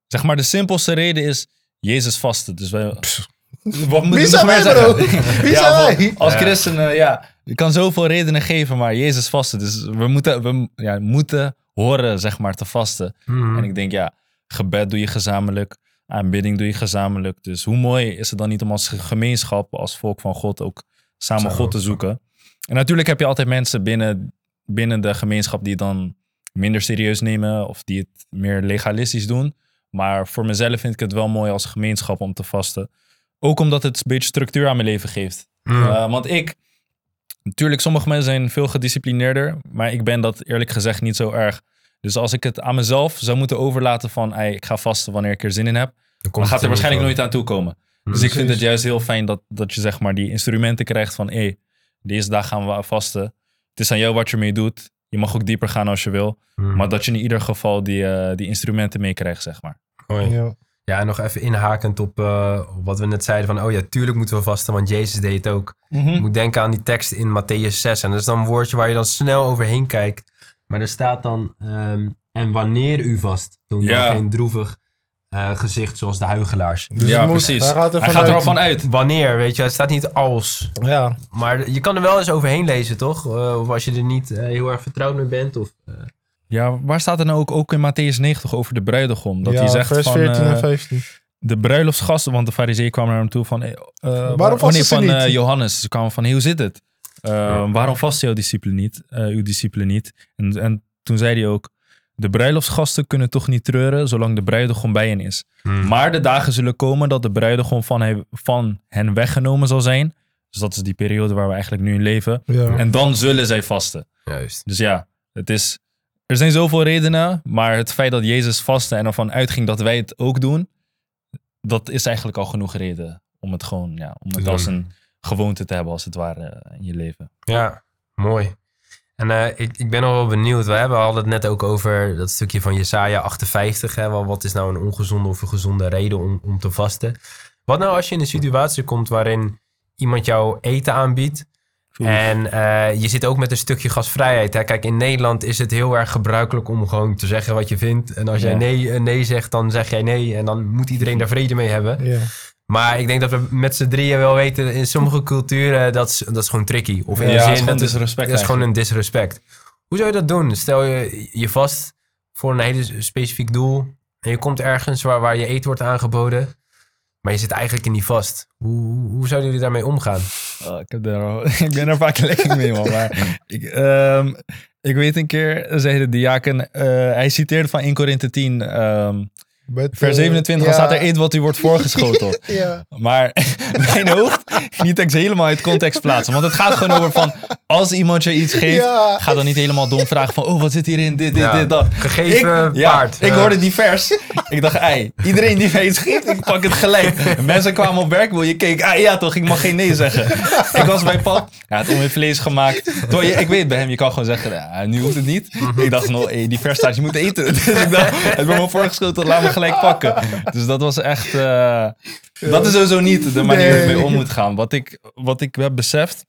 zeg maar de simpelste reden is Jezus vasten. Dus wij, [LAUGHS] wat moet Wie zijn wij, bro? zeggen? Wie [LAUGHS] Ja, zijn van- wij? Als Ja. christenen, ja, je kan zoveel redenen geven, maar Jezus vasten. Dus we moeten, we ja, moeten horen, zeg maar, te vasten. Mhm. En ik denk, ja, gebed doe je gezamenlijk, aanbidding doe je gezamenlijk. Dus hoe mooi is het dan niet om als gemeenschap, als volk van God ook samen God te zoeken. En natuurlijk heb je altijd mensen binnen, binnen de gemeenschap die het dan minder serieus nemen of die het meer legalistisch doen. Maar voor mezelf vind ik het wel mooi als gemeenschap om te vasten. Ook omdat het een beetje structuur aan mijn leven geeft. Uh, want ik, natuurlijk, sommige mensen zijn veel gedisciplineerder, maar ik ben dat eerlijk gezegd niet zo erg. Dus als ik het aan mezelf zou moeten overlaten van, ey, ik ga vasten wanneer ik er zin in heb, Dan gaat het er waarschijnlijk nooit aan toekomen. van. Dus ik vind het juist heel fijn dat, dat je zeg maar die instrumenten krijgt van, hé, deze dag gaan we vasten. Het is aan jou wat je ermee doet. Je mag ook dieper gaan als je wil. Mhm. Maar dat je in ieder geval die, eh, die instrumenten meekrijgt, zeg maar. Mooi. Ja. Ja, en nog even inhakend op, eh, op wat we net zeiden van, oh ja, tuurlijk moeten we vasten, want Jezus deed het ook. Ik moet denken aan die tekst in Matthäus 6. En dat is dan een woordje waar je dan snel overheen kijkt. Maar er staat dan, ehm, en wanneer u vast, dan Ja. geen droevig eh, gezicht zoals de huigelaars. Dus ja, moet- precies. Hij gaat er, Hij gaat er al vanuit. van uit. Wanneer, weet je, het staat niet als. Ja, Maar je kan er wel eens overheen lezen, toch? Eh, of als je er niet eh, heel erg vertrouwd mee bent. Of, eh, Ja, waar staat er nou ook, ook in Matthäus 90 over de bruidegom? Dat ja hij zegt vers van... 14 eh, en 15. de bruiloftsgasten, want de fariseeën kwamen naar hem toe van... Waarom waar- oh, nee, ze van niet? eh, Johannes. Ze kwamen van, hey, hoe zit het? Eh, Waarom vasten jouw discipelen niet? eh, uw discipelen niet? En, en toen zei hij ook, de bruiloftsgasten kunnen toch niet treuren zolang de bruidegom bij hen is. Hmm. Maar de dagen zullen komen dat de bruidegom van, hij, van hen weggenomen zal zijn. Dus dat is die periode waar we eigenlijk nu in leven. Ja. En dan zullen zij vasten. Juist. Dus ja, het is, er zijn zoveel redenen. Maar het feit dat Jezus vastte en ervan uitging dat wij het ook doen. Dat is eigenlijk al genoeg reden om het gewoon, ja, om het als een gewoonte te hebben als het ware eh, in je leven. Ja, mooi. En eh, ik, ik ben nog wel benieuwd. We hebben hadden het net ook over dat stukje van Jesaja 58. Hè, wel, wat is nou een ongezonde of een gezonde reden om, om te vasten? Wat nou als je in een situatie komt waarin iemand jou eten aanbiedt en eh, je zit ook met een stukje gasvrijheid. Hè? Kijk, in Nederland is het heel erg gebruikelijk om gewoon te zeggen wat je vindt. En als jij nee, nee zegt, dan zeg jij nee. En dan moet iedereen daar vrede mee hebben. Ja. Maar ik denk dat we met z'n drieën wel weten, in sommige culturen, dat is, dat is gewoon tricky. Of in Ja, de zin, is dat is, dat is gewoon een disrespect. Hoe zou je dat doen? Stel je je vast voor een hele specifiek doel en je komt ergens waar, waar je eten wordt aangeboden, maar je zit eigenlijk niet vast. Hoe, hoe, hoe zouden jullie daarmee omgaan? Oh, ik, heb daar al- [LAUGHS] ik ben er vaak lekker mee, man. Maar [LAUGHS] ik, ehm, ik weet een keer, zei de diaken, eh, hij citeerde van 1 Korinthe 10, ehm, Met, vers eh, 27, ja. dan staat er eet wat u wordt [LAUGHS] voorgeschoteld. [LAUGHS] Ja. Maar [LAUGHS] mijn hoofd, niet dat ik ze helemaal uit context plaatsen. Want het gaat gewoon over van, als iemand je iets geeft, Ja. ga dan niet helemaal dom vragen van, oh, wat zit hierin, dit, dit, Ja, dit, dat. gegeven ik, ja, paard. ik Ja. hoorde die vers. Ik dacht, ei, iedereen die mij iets geeft, ik pak het gelijk. En Mensen kwamen op werk, wil je keek, ah ja toch, ik mag geen nee zeggen. Ik was bij pap, hij had om in vlees gemaakt. Je, ik weet bij hem, je kan gewoon zeggen, ja, nu hoeft het niet. Ik dacht, nou, hey, die vers staat, je moet eten. Dus ik dacht, het wordt me voorgeschoten, laat me gelijk pakken. [LAUGHS] Dus dat was echt, eh, dat is sowieso niet de manier waarop je om moet gaan. Wat ik, wat ik heb beseft,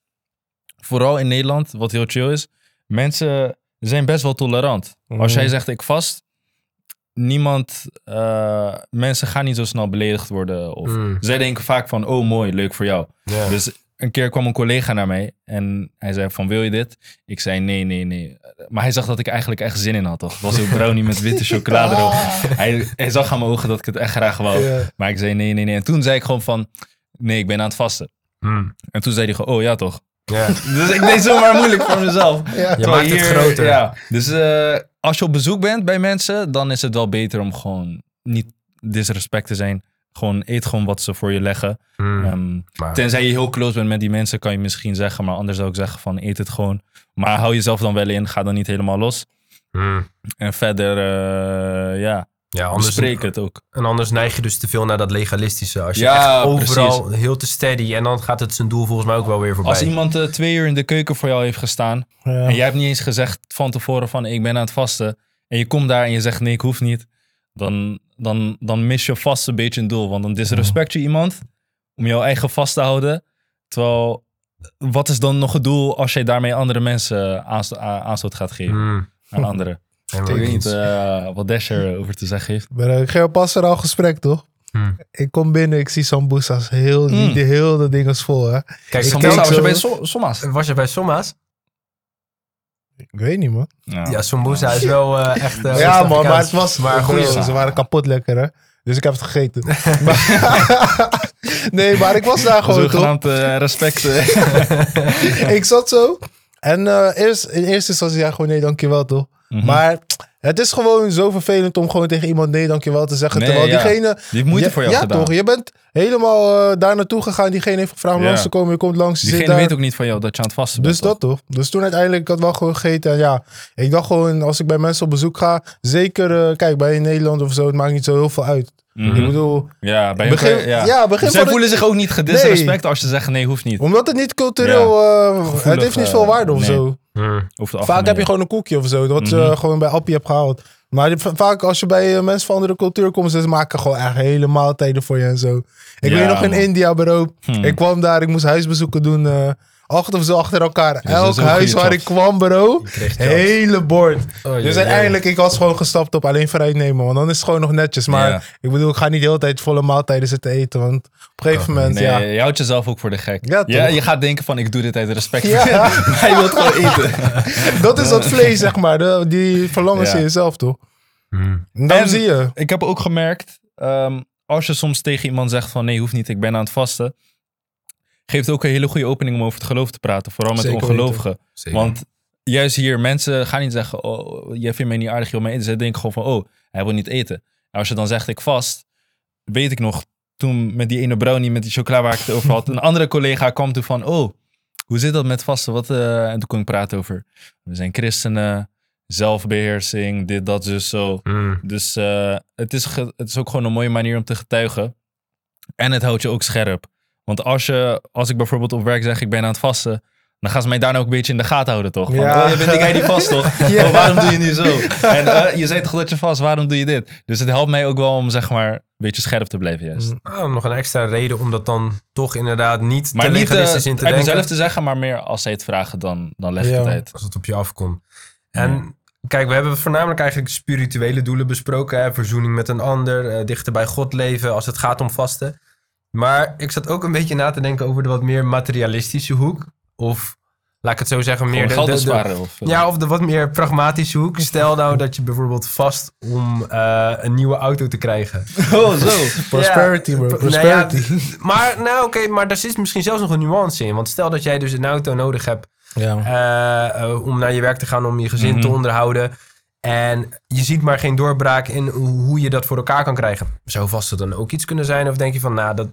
vooral in Nederland, wat heel chill is, mensen zijn best wel tolerant. Als jij Mhm. zegt ik vast, niemand, eh, mensen gaan niet zo snel beledigd worden. Of Mm. zij denken vaak van, oh mooi, leuk voor jou. Dus een keer kwam een collega naar mij en hij zei van, wil je dit? Ik zei nee, nee, nee. Maar hij zag dat ik eigenlijk echt zin in had, toch? Het was een brownie met witte [LAUGHS] chocolade erop. Hij, hij zag aan mijn ogen dat ik het echt graag wou. Maar ik zei nee, nee, nee. En toen zei ik gewoon van, nee, ik ben aan het vasten. Hmm. En toen zei hij gewoon, oh ja toch. Ja. [LAUGHS] Dus ik deed zomaar moeilijk voor mezelf. Ja. Je maakt het groter. Ja. Dus eh, als je op bezoek bent bij mensen, dan is het wel beter om gewoon niet disrespect te zijn. Gewoon eet gewoon wat ze voor je leggen. Hmm. Ehm, Maar- tenzij je heel close bent met die mensen, kan je misschien zeggen. Maar anders zou ik zeggen van eet het gewoon. Maar hou jezelf dan wel in. Ga dan niet helemaal los. Hmm. En verder, eh, ja, Ja, anders, bespreek het ook. En anders neig je dus te veel naar dat legalistische. Als je Ja, echt overal heel te steady en dan gaat het zijn doel volgens mij ook wel weer voorbij. Als iemand eh, twee uur in de keuken voor jou heeft gestaan. Ja. En jij hebt niet eens gezegd van tevoren van ik ben aan het vasten. En je komt daar en je zegt nee, ik hoef niet. Dan, dan, dan mis je vast een beetje een doel. Want dan disrespect je iemand om jouw eigen vast te houden. Terwijl, wat is dan nog het doel als jij daarmee andere mensen aansto- aanstoot gaat geven Hmm. aan anderen? [LAUGHS] Ik weet niet eh, wat Dasher over te zeggen heeft. Maar eh, ik ga pas er al gesprek, toch? Hmm. Ik kom binnen, ik zie samboesa's. Heel, die, Mm. die, heel de ding is vol, hè? Kijk, Ik was je bij So- Somma's. was je bij Somma's? Ik weet niet, man. Ja, Sombusa is wel eh, echt... eh, ja, man, maar het was... Maar goeie, goeie ze waren kapot lekker, hè? Dus ik heb het gegeten. [LAUGHS] maar, [LAUGHS] nee, maar ik was daar gewoon, toch? Zogenaamd eh, respect. eh. [LAUGHS] ik zat zo. En eh, eerst, in eerste instantie ja, gewoon nee, dankjewel, toch? Mhm. Maar het is gewoon zo vervelend om gewoon tegen iemand nee, dankjewel te zeggen. Nee, terwijl ja. diegene... Die heeft moeite voor jou ja, gedaan. toch? Je bent helemaal eh, daar naartoe gegaan. Diegene heeft gevraagd om Ja. langs te komen. Je komt langs, je zit Diegene daar. weet ook niet van jou dat je aan het vasten bent. Dus dat toch? Dus toen uiteindelijk ik had wel gewoon gegeten. En ja, ik dacht gewoon als ik bij mensen op bezoek ga, zeker, eh, kijk, bij Nederland of zo, het maakt niet zo heel veel uit. Mhm. Ik bedoel, Ja, bij begin, ja. ja. begin Zij van de- voelen zich ook niet gedisrespect als ze zeggen nee, hoeft niet. omdat het niet cultureel, eh, het heeft niet veel waarde of nee. zo. Hmm. Vaak heb je gewoon een koekje of zo, wat je Mhm. gewoon bij Appie hebt gehaald. Maar vaak als je bij eh, mensen van andere cultuur komt, ze maken gewoon echt hele maaltijden voor je en zo. Ik Ja, weet nog in man. India, bro. Hm. Ik kwam daar, ik moest huisbezoeken doen. eh acht of zo achter elkaar. Elk huis waar ik kwam, bro. Hele bord. Oh, dus uiteindelijk, ik was gewoon gestapt op alleen vooruit nemen. Want dan is het gewoon nog netjes. Maar Ja. ik bedoel, ik ga niet de hele tijd volle maaltijden zitten eten. Want op een gegeven moment, Nee, ja. je houdt jezelf ook voor de gek. Ja, je gaat denken van ik doe dit uit respect. Ja. [LAUGHS] maar je wilt gewoon eten. [LAUGHS] Dat is dat vlees, zeg maar. De, die verlangens Ja. in jezelf, toch? Hmm. Dan En- zie je. Ik heb ook gemerkt, ehm, als je soms tegen iemand zegt van nee, hoeft niet, ik ben aan het vasten. Geeft ook een hele goede opening om over het geloof te praten. Vooral met Zeker ongelovigen. Want juist hier, mensen gaan niet zeggen, oh, jij vindt mij niet aardig, joh, maar eten. Ze denken gewoon van, oh, hij wil niet eten. En als je dan zegt, ik vast, weet ik nog, toen met die ene brownie met die chocola waar ik het over had, een andere collega kwam toen van, oh, hoe zit dat met vasten? Wat, eh, en toen kon ik praten over, we zijn christenen, zelfbeheersing, dit, dat, dus zo. Mm. Dus eh, het, is het is ook gewoon een mooie manier om te getuigen. En het houdt je ook scherp. Want als, je, als ik bijvoorbeeld op werk zeg, ik ben aan het vasten, dan gaan ze mij daarna ook een beetje in de gaten houden, toch? Van, Ja. oh, je bent die guy die vast, toch? [LAUGHS] Ja. Oh, waarom doe je nu zo? En eh, je zei toch dat je vast, waarom doe je dit? Dus het helpt mij ook wel om, zeg maar, een beetje scherp te blijven, juist. Mm. Ah, nog een extra reden om dat dan toch inderdaad niet Maar te niet legalistisch uh, in te denken. mezelf te zeggen, maar meer als zij het vragen, dan, dan leg ik Ja. het uit. Als het op je afkomt. En kijk, we hebben voornamelijk eigenlijk spirituele doelen besproken. Hè? Verzoening met een ander, eh, dichter bij God leven als het gaat om vasten. Maar ik zat ook een beetje na te denken over de wat meer materialistische hoek. Of laat ik het zo zeggen, meer de, de-. Of, ja, of de wat meer pragmatische hoek. Stel nou dat je bijvoorbeeld vast om eh, een nieuwe auto te krijgen. [LAUGHS] Oh, zo. Prosperity, Ja, bro. nou ja, Prosperity. maar nou oké, maar daar zit misschien zelfs nog een nuance in. Want stel dat jij dus een auto nodig hebt Ja. eh, eh, om naar je werk te gaan, om je gezin te Mhm. onderhouden. En je ziet maar geen doorbraak in hoe je dat voor elkaar kan krijgen. Zou vast dan ook iets kunnen zijn? Of denk je van, nou, dat,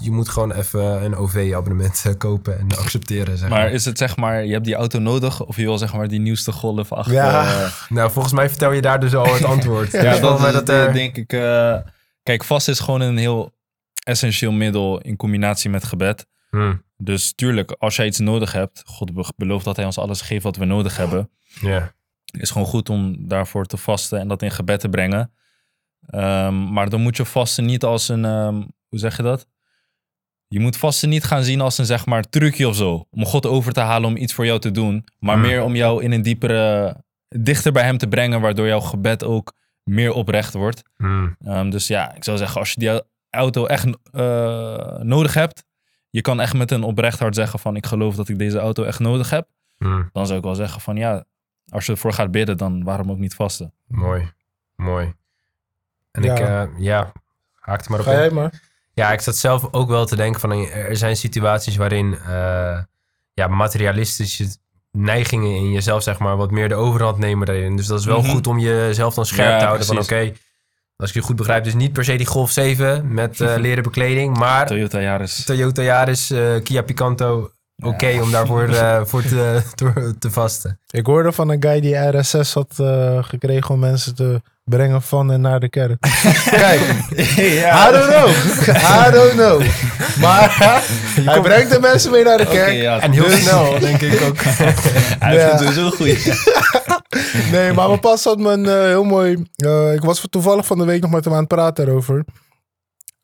je moet gewoon even een OV-abonnement eh, kopen en [LAUGHS] accepteren, zeg maar. Maar is het zeg maar, je hebt die auto nodig of je wil zeg maar die nieuwste golf achter... Ja. eh, [LAUGHS] Nou, volgens mij vertel je daar dus al het [LAUGHS] antwoord. Ja, dat, is, dat er... denk ik. eh, kijk, vast is gewoon een heel essentieel middel in combinatie met gebed. Hmm, Dus tuurlijk, als jij iets nodig hebt, God be- belooft dat hij ons alles geeft wat we nodig hebben. ja. Is gewoon goed om daarvoor te vasten en dat in gebed te brengen. Ehm, maar dan moet je vasten niet als een, ehm, hoe zeg je dat? Je moet vasten niet gaan zien als een zeg maar trucje of zo. Om God over te halen om iets voor jou te doen. Maar Hmm. meer om jou in een diepere, dichter bij hem te brengen. Waardoor jouw gebed ook meer oprecht wordt. Hmm, Ehm, dus ja, ik zou zeggen, als je die auto echt eh, nodig hebt, je kan echt met een oprecht hart zeggen van ik geloof dat ik deze auto echt nodig heb. hmm. Dan zou ik wel zeggen van ja, als je ervoor gaat bidden, dan waarom ook niet vasten? Mooi, mooi. En Ja. ik, eh, ja, haak er maar op Ga jij maar. Ja, ik zat zelf ook wel te denken van er zijn situaties waarin eh, ja, materialistische neigingen in jezelf zeg maar wat meer de overhand nemen daarin. Dus dat is wel Mhm. goed om jezelf dan scherp Ja, te houden van oké, als ik je goed begrijp, dus niet per se die Golf 7 met eh, [LAUGHS] leren bekleding, maar Toyota Yaris. Toyota Yaris, eh, Kia Picanto, oké om daarvoor eh, voor te, [LAUGHS] te, te vasten. Ik hoorde van een guy die RSS had eh, gekregen om mensen te brengen van en naar de kerk. [LAUGHS] Kijk, [LAUGHS] I don't know. I don't know. Maar hij brengt de mensen mee naar de kerk. ja. En heel Dus- snel, denk ik ook. Hij Ja. vindt het sowieso goed. Nee, maar mijn pas had me een eh, heel mooi... eh, ik was toevallig van de week nog met hem aan het praten daarover.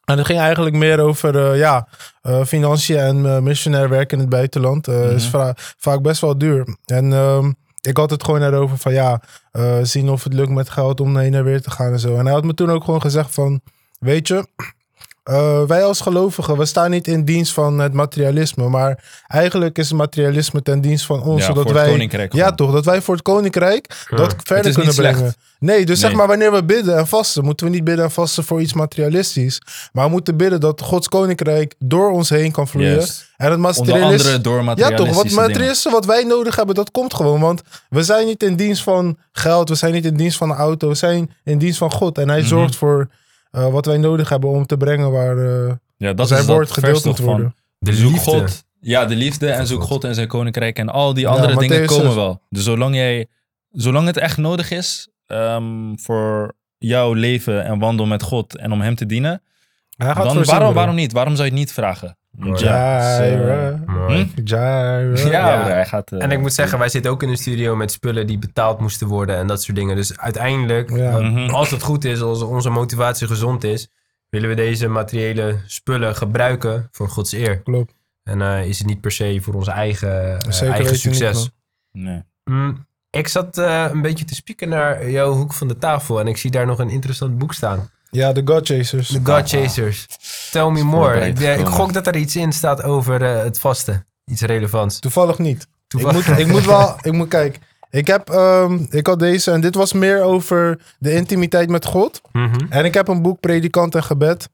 En het ging eigenlijk meer over eh, ja, eh, financiën en eh, missionair werken in het buitenland. Eh is Mhm. va- vaak best wel duur. En ehm, ik had het gewoon erover van ja, zien of het lukt met geld om heen en weer te gaan en zo. En hij had me toen ook gewoon gezegd van, weet je, eh, wij als gelovigen, we staan niet in dienst van het materialisme, maar eigenlijk is het materialisme ten dienst van ons, Ja, zodat voor het wij, koninkrijk ja gewoon. toch, dat wij voor het koninkrijk dat verder kunnen slecht. brengen. Nee, dus zeg maar wanneer we bidden en vasten, moeten we niet bidden en vasten voor iets materialistisch, maar we moeten bidden dat Gods koninkrijk door ons heen kan vloeien. En het Onder materialisme andere door ja, toch? Wat materialisme wat wij nodig hebben, dat komt gewoon. Want we zijn niet in dienst van geld. We zijn niet in dienst van een auto. We zijn in dienst van God. En hij Mhm. zorgt voor eh, wat wij nodig hebben om te brengen waar eh, Ja, dat zijn is woord dat gedeeld moet worden. De Zoek liefde. God. Ja, de liefde en zoek God. En zijn koninkrijk. En al die Ja, andere dingen komen wel. Dus zolang, jij, zolang het echt nodig is ehm, voor jouw leven en wandel met God en om hem te dienen, dan waarom, waarom niet? Waarom zou je het niet vragen? Mooi. ja, Jaira. Mooi. Jaira. ja, Ja. hij gaat... eh, En ik moet zeggen, wij zitten ook in een studio met spullen die betaald moesten worden en dat soort dingen. Dus uiteindelijk, Ja. Mhm. als het goed is, als onze motivatie gezond is, willen we deze materiële spullen gebruiken voor Gods eer. Klopt. En eh, is het niet per se voor ons eigen, eh, eigen niet, succes. nee. Mm, ik zat eh, een beetje te spieken naar jouw hoek van de tafel en ik zie daar nog een interessant boek staan. Ja, de God Chasers. The God Chasers. Tell me more. Ik, ik gok dat er iets in staat over eh, het vasten. Iets relevants. Toevallig niet. Toevallig- Ik, moet, ik moet wel, [LAUGHS] ik moet kijken. Ik heb, ehm, ik had deze en dit was meer over de intimiteit met God. Mhm. En ik heb een boek Predikant en Gebed.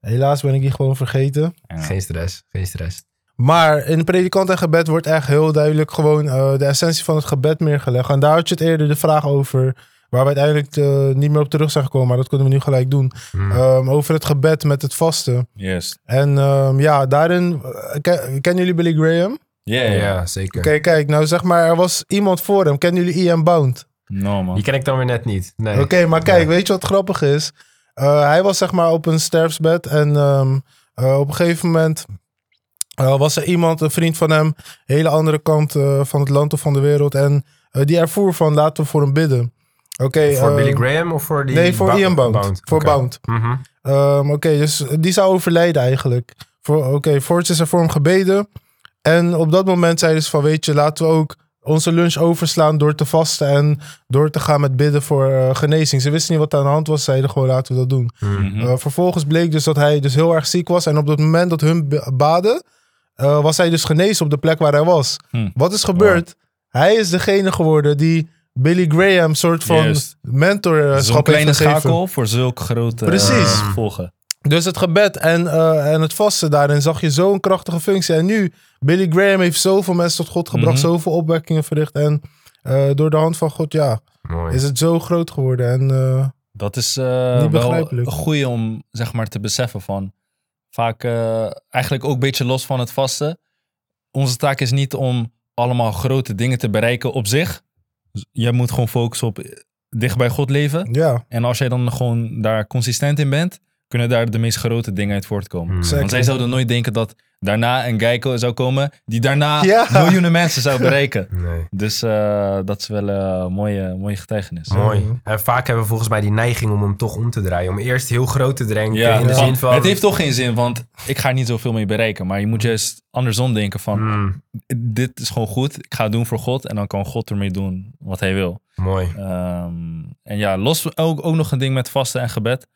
Helaas ben ik die gewoon vergeten. Ja. Geen stress, geen stress. Maar in predikant en gebed wordt echt heel duidelijk gewoon eh, de essentie van het gebed neergelegd. En daar had je het eerder de vraag over, waar we uiteindelijk eh, niet meer op terug zijn gekomen, maar dat kunnen we nu gelijk doen. Hmm. Ehm, over het gebed met het vasten. Yes. En ehm, ja, daarin, eh, ken- kennen jullie Billy Graham? Ja, ja, ja. zeker. Oké, kijk, nou zeg maar, er was iemand voor hem. Kennen jullie Ian Bound? No, man. Die ken ik dan weer net niet. Nee. Oké, maar kijk, Ja. weet je wat grappig is? Eh, hij was zeg maar op een sterfsbed en ehm, eh, op een gegeven moment was er iemand, een vriend van hem, hele andere kant eh, van het land of van de wereld. En die ervoer van laten we voor hem bidden. Oké. Voor eh, Billy Graham of voor die... Nee, voor Ian Bound. Voor. Bound. Mhm. Ehm, Oké, dus die zou overlijden eigenlijk. Voor- Oké, voorts is er voor hem gebeden. En op dat moment zeiden ze van, weet je, laten we ook onze lunch overslaan door te vasten en door te gaan met bidden voor eh, genezing. Ze wisten niet wat aan de hand was, zeiden gewoon, laten we dat doen. Mhm. Mhm. Eh, vervolgens bleek dus dat hij dus heel erg ziek was. En op het moment dat hun b- baden, eh, was hij dus genezen op de plek waar hij was. Hm. Wat is gebeurd? Hij is degene geworden die Billy Graham soort van Juist. mentorschap Zo'n heeft kleine gegeven. schakel voor zulke grote Precies. eh, gevolgen. Dus het gebed en, eh, en het vasten daarin zag je zo'n krachtige functie. En nu, Billy Graham heeft zoveel mensen tot God gebracht, Mhm. zoveel opwekkingen verricht. En eh, door de hand van God, ja, Mooi. is het zo groot geworden. En eh, Dat is eh, Niet wel begrijpelijk. een goeie om zeg maar te beseffen van. Vaak eh, eigenlijk ook een beetje los van het vasten. Onze taak is niet om allemaal grote dingen te bereiken op zich. Je moet gewoon focussen op dicht bij God leven. ja, En als jij dan gewoon daar consistent in bent, kunnen daar de meest grote dingen uit voortkomen. Zeker. Want zij zouden nooit denken dat daarna een Geico zou komen die daarna Ja. miljoenen mensen zou [LAUGHS] bereiken. Nee. Dus eh, dat is wel een mooie, mooie getuigenis. Mooi. En vaak hebben we volgens mij die neiging om hem toch om te draaien. Om eerst heel groot te denken Ja, in de ja. zin van... Het heeft toch geen zin, want ik ga er niet zoveel mee bereiken. Maar je moet juist andersom denken van, Mm, dit is gewoon goed. Ik ga het doen voor God en dan kan God ermee doen wat hij wil. mooi. Ehm, en ja, los ook, ook nog een ding met vasten en gebed.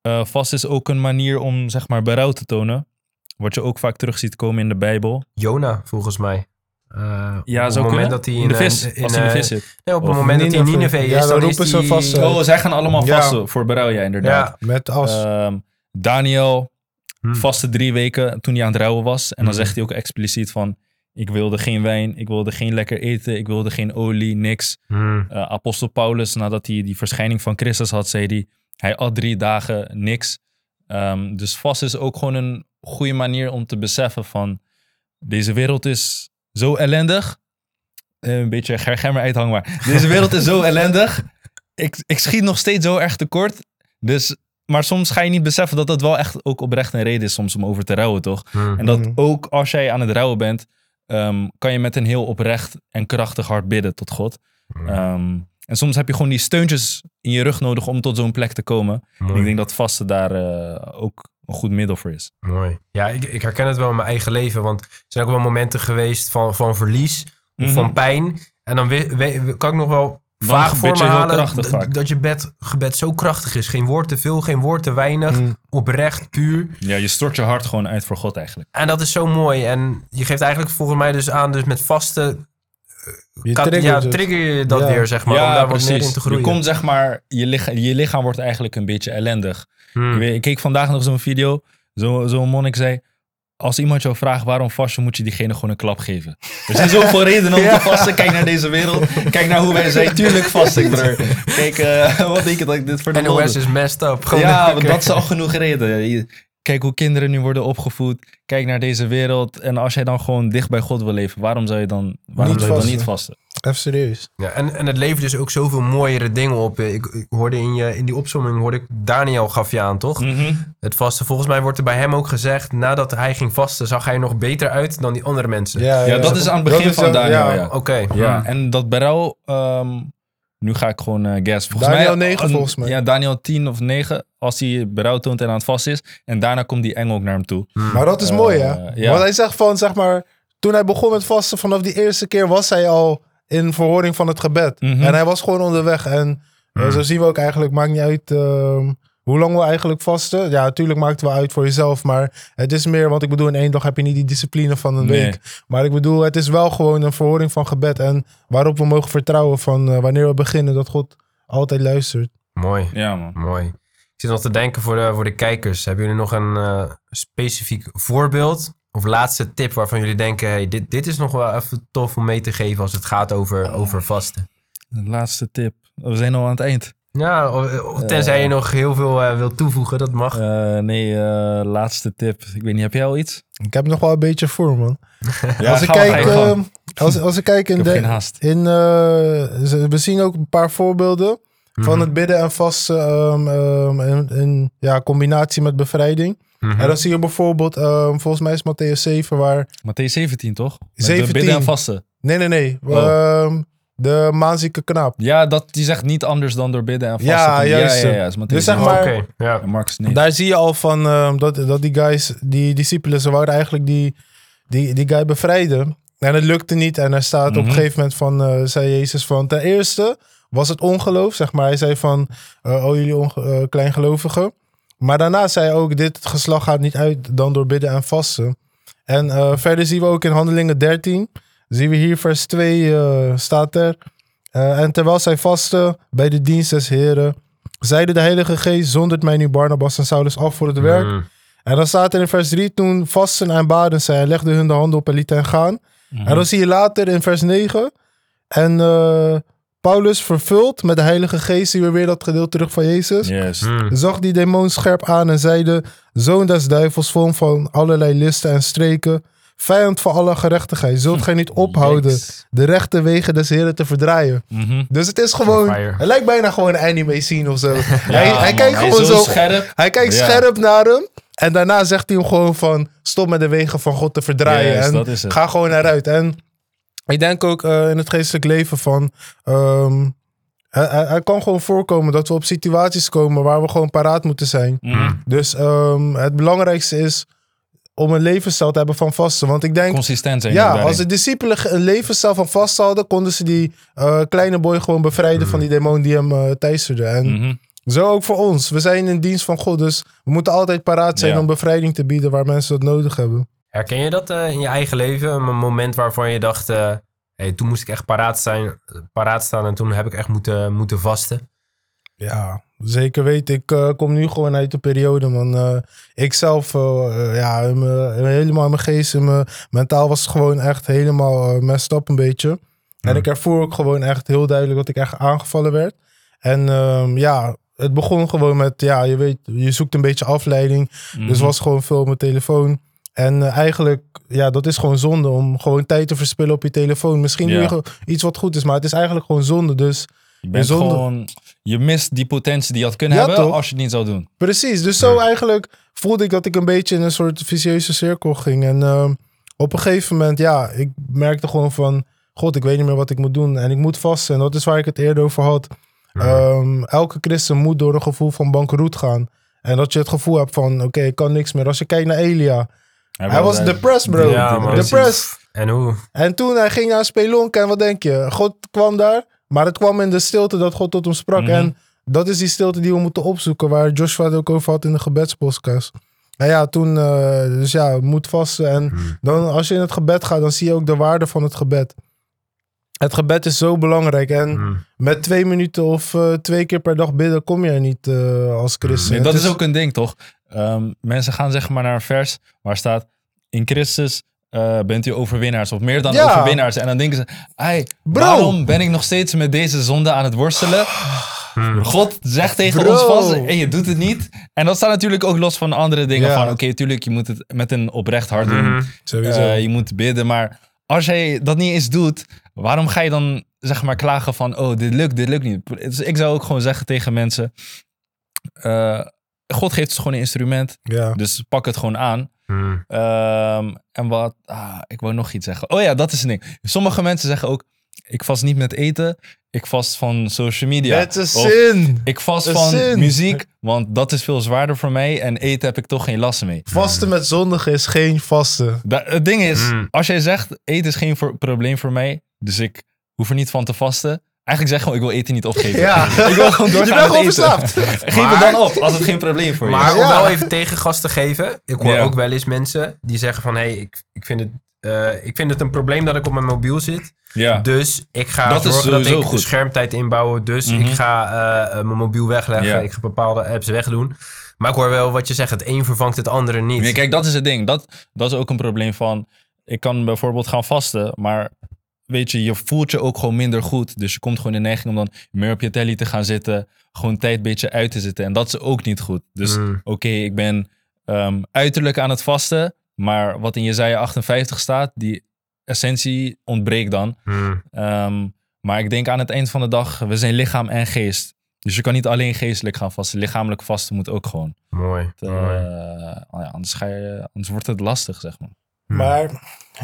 Eh vast is ook een manier om, zeg maar, berouw te tonen. Wat je ook vaak terug ziet komen in de Bijbel. Jona, volgens mij. Eh, Ja, op zo het moment kunnen. dat hij in de eh, vis, in, als hij in de eh, vis zit. nee, op het Of moment dat hij in Nineveh. Nineveh Ja, is, dan is roepen ze die- vast, Oh, zij gaan allemaal Ja. vasten voor berouw, ja, inderdaad. Ja. met as. Ehm, Daniel Hmm. vaste drie weken toen hij aan het rouwen was. En dan Hmm. zegt hij ook expliciet van... Ik wilde geen wijn, ik wilde geen lekker eten, ik wilde geen olie, niks. Hmm, Eh, Apostel Paulus, nadat hij die verschijning van Christus had, zei hij... Hij at drie dagen niks. Ehm, dus vast is ook gewoon een goede manier om te beseffen van... Deze wereld is zo ellendig. Eh, een beetje gergemmer uithang, maar... Deze wereld is zo ellendig. Ik, ik schiet nog steeds zo erg tekort. Dus, maar soms ga je niet beseffen dat dat wel echt ook oprecht een reden is soms om over te rouwen, toch? hmm. En dat ook als jij aan het rouwen bent, ehm, kan je met een heel oprecht en krachtig hart bidden tot God. Hmm. Ehm, en soms heb je gewoon die steuntjes in je rug nodig om tot zo'n plek te komen. En ik denk dat vasten daar eh, ook een goed middel voor is. Mooi. Ja, ik, ik herken het wel in mijn eigen leven. Want er zijn ook wel momenten geweest van, van verlies of Mhm. van pijn. En dan we- we- kan ik nog wel Dan gebed voor me je halen dat je bed, gebed zo krachtig is. Geen woord te veel, geen woord te weinig. Mm. Oprecht, puur. Ja, je stort je hart gewoon uit voor God eigenlijk. En dat is zo mooi. En je geeft eigenlijk volgens mij dus aan, dus met vasten... Je kan- triggert ja, het. trigger je dat Ja. weer, zeg maar. om daar wat meer in te groeien. Je komt zeg maar, je lichaam, je lichaam wordt eigenlijk een beetje ellendig. Hmm. Ik keek vandaag nog zo'n video. Zo- Zo'n monnik zei, als iemand jou vraagt waarom vast je, moet je diegene gewoon een klap geven. Er zijn zoveel [LAUGHS] redenen om te vasten. Kijk naar deze wereld. Kijk naar hoe wij zijn. Tuurlijk vast ik, broer. Kijk, eh, [LAUGHS] wat denk je dat ik dit voor de NOS is messed up. Gewoon Ja, dat is al genoeg reden. Kijk hoe kinderen nu worden opgevoed. Kijk naar deze wereld. En als jij dan gewoon dicht bij God wil leven, waarom zou je dan, waarom Niet zou je dan vasten. niet vasten? Even serieus. Ja, en, en het levert dus ook zoveel mooiere dingen op. Ik, ik hoorde in, je, in die opzomming, hoorde ik, Daniel gaf je aan, toch? Mhm. Het vasten. Volgens mij wordt er bij hem ook gezegd, nadat hij ging vasten, zag hij er nog beter uit dan die andere mensen. Ja, Ja, dat is aan het begin van Daniel, ja. ja. Oké. Ja, en dat berouw, ehm, nu ga ik gewoon eh guess. Volgens Daniel mij, 9 een- volgens mij. Ja, Daniel 10 of 9, als hij berouw toont en aan het vast is. En daarna komt die engel ook naar hem toe. Hmm. Maar dat is Eh, mooi, hè? ja. Want hij zegt van, zeg maar, toen hij begon met vasten, vanaf die eerste keer was hij al in verhoring van het gebed. Mhm. En hij was gewoon onderweg. En eh, Mhm. zo zien we ook eigenlijk, maakt niet uit ehm, hoe lang we eigenlijk vasten. Ja, natuurlijk maakt het wel uit voor jezelf, maar het is meer, want ik bedoel, in één dag heb je niet die discipline van een Nee. week. Maar ik bedoel, het is wel gewoon een verhoring van gebed. En waarop we mogen vertrouwen van eh, wanneer we beginnen, dat God altijd luistert. Mooi. Ja, man. Mooi. Ik zit nog te denken voor de, voor de kijkers. Hebben jullie nog een eh, specifiek voorbeeld of laatste tip waarvan jullie denken... Hey, dit, dit is nog wel even tof om mee te geven als het gaat over, over vasten? De laatste tip. We zijn al aan het eind. Ja, of- tenzij je nog heel veel eh, wilt toevoegen, dat mag. Eh, nee, eh, laatste tip. Ik weet niet, heb jij al iets? Ik heb nog wel een beetje voor, man. [LAUGHS] Ja, als, ik kijk, eh, als, als ik kijk in ik heb de, geen haast. In, eh, we zien ook een paar voorbeelden van Mhm. het bidden en vasten ehm, ehm, in, in ja, combinatie met bevrijding. Mhm. En dan zie je bijvoorbeeld, ehm, volgens mij is Matthäus 7, waar... Matthäus 17, toch? Met de 17. bidden en vasten. Nee, nee, nee. Oh. ehm, de maanzieke knaap. Ja, dat, die zegt niet anders dan door bidden en vasten. Ja, juist. Ja, ja, ja, is Matthäus Dus zeg 17. maar- Oké, ja. En Marcus 9. Daar zie je al van ehm, dat, dat die guys, die discipelen, ze wouden eigenlijk die, die, die guy bevrijden. En het lukte niet. En er staat op Mhm. een gegeven moment van, eh, zei Jezus van, ten eerste was het ongeloof, zeg maar. Hij zei van, eh oh jullie onge- eh, kleingelovigen. Maar daarna zei hij ook, dit geslacht gaat niet uit dan door bidden en vasten. En eh, verder zien we ook in Handelingen 13, zien we hier vers 2 eh, staat er. eh, en terwijl zij vasten bij de dienst des Heren, zeide de Heilige Geest, zondert mij nu Barnabas en Saulus af voor het werk. Mhm. En dan staat er in vers 3, toen vasten en baden zij, en legden hun de handen op en lieten hen gaan. Mhm. En dan zie je later in vers 9, en Paulus vervuld met de Heilige Geest, zien we weer dat gedeelte terug van Jezus. Yes. Mhm. Zag die demon scherp aan en zeide, zoon des duivels, vol van allerlei listen en streken, vijand van alle gerechtigheid, zult gij niet [LAUGHS] ophouden Yes. de rechte wegen des Heren te verdraaien. Mhm. Dus het is gewoon, het lijkt bijna gewoon een anime scene of zo. [LAUGHS] hij, Ja, hij man, kijkt hij gewoon zo, scherp. hij kijkt Ja. scherp naar hem. En daarna zegt hij hem gewoon van... Stop met de wegen van God te verdraaien. Yes, en ga gewoon eruit. En ik denk ook eh, in het geestelijk leven van... ehm, hij, hij- hij kan gewoon voorkomen dat we op situaties komen... waar we gewoon paraat moeten zijn. Mhm. Dus ehm, het belangrijkste is... om een levensstijl te hebben van vasten. Want ik denk... Consistent zijn. Ja, als de discipelen een levensstijl van vast hadden... konden ze die eh, kleine boy gewoon bevrijden... van die demon die hem eh teisterde. En Mhm. zo ook voor ons. We zijn in dienst van God, dus we moeten altijd paraat zijn Ja. om bevrijding te bieden waar mensen dat nodig hebben. Herken je dat eh, in je eigen leven? Een moment waarvan je dacht, eh, hey, toen moest ik echt paraat, zijn, paraat staan en toen heb ik echt moeten, moeten vasten. Ja, zeker weten. Ik eh, kom nu gewoon uit de periode, man. Eh, ik zelf, ja, in mijn- helemaal in mijn geest, in mijn mentaal was het gewoon echt helemaal messed up een beetje. En Mhm. ik ervoer ook gewoon echt heel duidelijk dat ik echt aangevallen werd. En ehm, ja, het begon gewoon met, ja, je weet, je zoekt een beetje afleiding. Mhm. Dus was gewoon veel op mijn telefoon. En eh, eigenlijk, ja, dat is gewoon zonde om gewoon tijd te verspillen op je telefoon. Misschien doe Ja. je gewoon iets wat goed is, maar het is eigenlijk gewoon zonde. Dus je, bent gewoon, je mist die potentie die je had kunnen Ja, hebben toch? als je het niet zou doen. precies, dus zo eigenlijk voelde ik dat ik een beetje in een soort vicieuze cirkel ging. En ehm, op een gegeven moment, ja, ik merkte gewoon van, god, ik weet niet meer wat ik moet doen. En ik moet vasten. En dat is waar ik het eerder over had. Ehm, elke christen moet door een gevoel van bankroet gaan. En dat je het gevoel hebt van, oké, ik kan niks meer. Als je kijkt naar Elia, hij was depressed, bro. Ja, man. depressed. En hoe? En toen hij ging naar Spelonk en wat denk je? God kwam daar, maar het kwam in de stilte dat God tot hem sprak. Mhm. En dat is die stilte die we moeten opzoeken, waar Joshua het ook over had in de gebedspodcast. En ja, toen, eh, dus ja, moet vasten. En dan als je in het gebed gaat, dan zie je ook de waarde van het gebed. Het gebed is zo belangrijk. En Mhm. met twee minuten of eh, twee keer per dag bidden kom je er niet eh, als christen. Nee, Het dat is ook een ding, toch? Ehm, mensen gaan zeg maar naar een vers waar staat... In Christus eh, bent u overwinnaars. Of meer dan Ja. overwinnaars. En dan denken ze... Bro. waarom ben ik nog steeds met deze zonde aan het worstelen? Mhm. God zegt tegen Bro. ons vast en je doet het niet. En dat staat natuurlijk ook los van andere dingen. Ja. Van oké, tuurlijk, je moet het met een oprecht hart doen. Sowieso. Eh, je moet bidden. Maar als jij dat niet eens doet, waarom ga je dan zeg maar klagen van... Oh, dit lukt, dit lukt niet. Dus ik zou ook gewoon zeggen tegen mensen... eh, God geeft ons gewoon een instrument. ja. Dus pak het gewoon aan. Mhm. Ehm, en wat, ah, ik wou nog iets zeggen. Oh ja, dat is een ding. Sommige mensen zeggen ook, ik vast niet met eten, ik vast van social media. Het is Of zin. ik vast van zin. muziek, want dat is veel zwaarder voor mij en eten heb ik toch geen last mee. Vasten met zondigen is geen vasten. Da- het ding is, Mm. als jij zegt, eten is geen probleem voor mij, dus ik hoef er niet van te vasten. Eigenlijk zeg gewoon, ik wil eten niet opgeven. Ja. [LAUGHS] Ik wil gewoon Je doorgaan bent gewoon verslaafd. [LAUGHS] Geef Maar- het dan op, als het geen probleem voor je Maar is. om Ja. wel even tegengas te geven. Ik hoor Ja. ook wel eens mensen die zeggen van... Hé, hey, ik, ik, vind het, eh, ik vind het een probleem dat ik op mijn mobiel zit. Ja. Dus ik ga Dat zorgen dat ik goed. schermtijd inbouwen. Dus Mhm. ik ga eh, eh, mijn mobiel wegleggen. Ja. Ik ga bepaalde apps wegdoen. Maar ik hoor wel wat je zegt. Het een vervangt het andere niet. Nee, kijk, dat is het ding. Dat, dat is ook een probleem van... Ik kan bijvoorbeeld gaan vasten, maar... Weet je, je voelt je ook gewoon minder goed. Dus je komt gewoon in de neiging om dan meer op je telly te gaan zitten. Gewoon tijd een beetje uit te zitten. En dat is ook niet goed. Dus Mm. oké, ik ben ehm, uiterlijk aan het vasten. Maar wat in Jezaja 58 staat, die essentie ontbreekt dan. Hmm. Ehm, maar ik denk aan het eind van de dag, we zijn lichaam en geest. Dus je kan niet alleen geestelijk gaan vasten. Lichamelijk vasten moet ook gewoon. Mooi. Eh, mooi. oh ja, anders, ga je, anders wordt het lastig, zeg maar. Hmm. Maar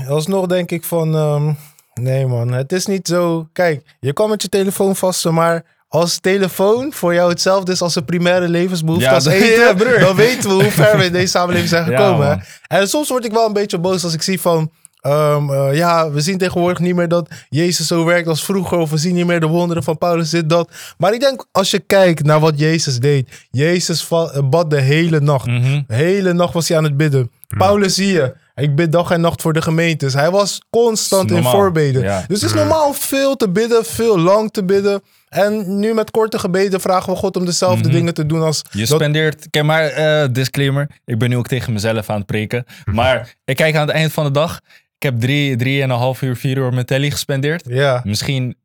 alsnog denk ik van... ehm, nee man, het is niet zo... Kijk, je kan met je telefoon vasten, maar... Als telefoon voor jou hetzelfde is als een primaire levensbehoefte Ja, als [LAUGHS] eten, ja, dan weten we hoe ver we in deze samenleving zijn gekomen. en soms word ik wel een beetje boos als ik zie van... ehm, eh, ja, we zien tegenwoordig niet meer dat Jezus zo werkt als vroeger. Of we zien niet meer de wonderen van Paulus, dit, dat. Maar ik denk, als je kijkt naar wat Jezus deed. Jezus bad de hele nacht. Mhm. De hele nacht was hij aan het bidden. Paulus zie je. Ik bid dag en nacht voor de gemeentes. Hij was constant in voorbeden. ja. Dus het is normaal veel te bidden, veel lang te bidden. En nu met korte gebeden vragen we God om dezelfde Mhm. dingen te doen als... Je dat- spendeert, kijk maar, eh, disclaimer. Ik ben nu ook tegen mezelf aan het preken. [LAUGHS] Maar ik kijk aan het eind van de dag. Ik heb drie, drie en een half uur, vier uur met telly gespendeerd. Ja, Misschien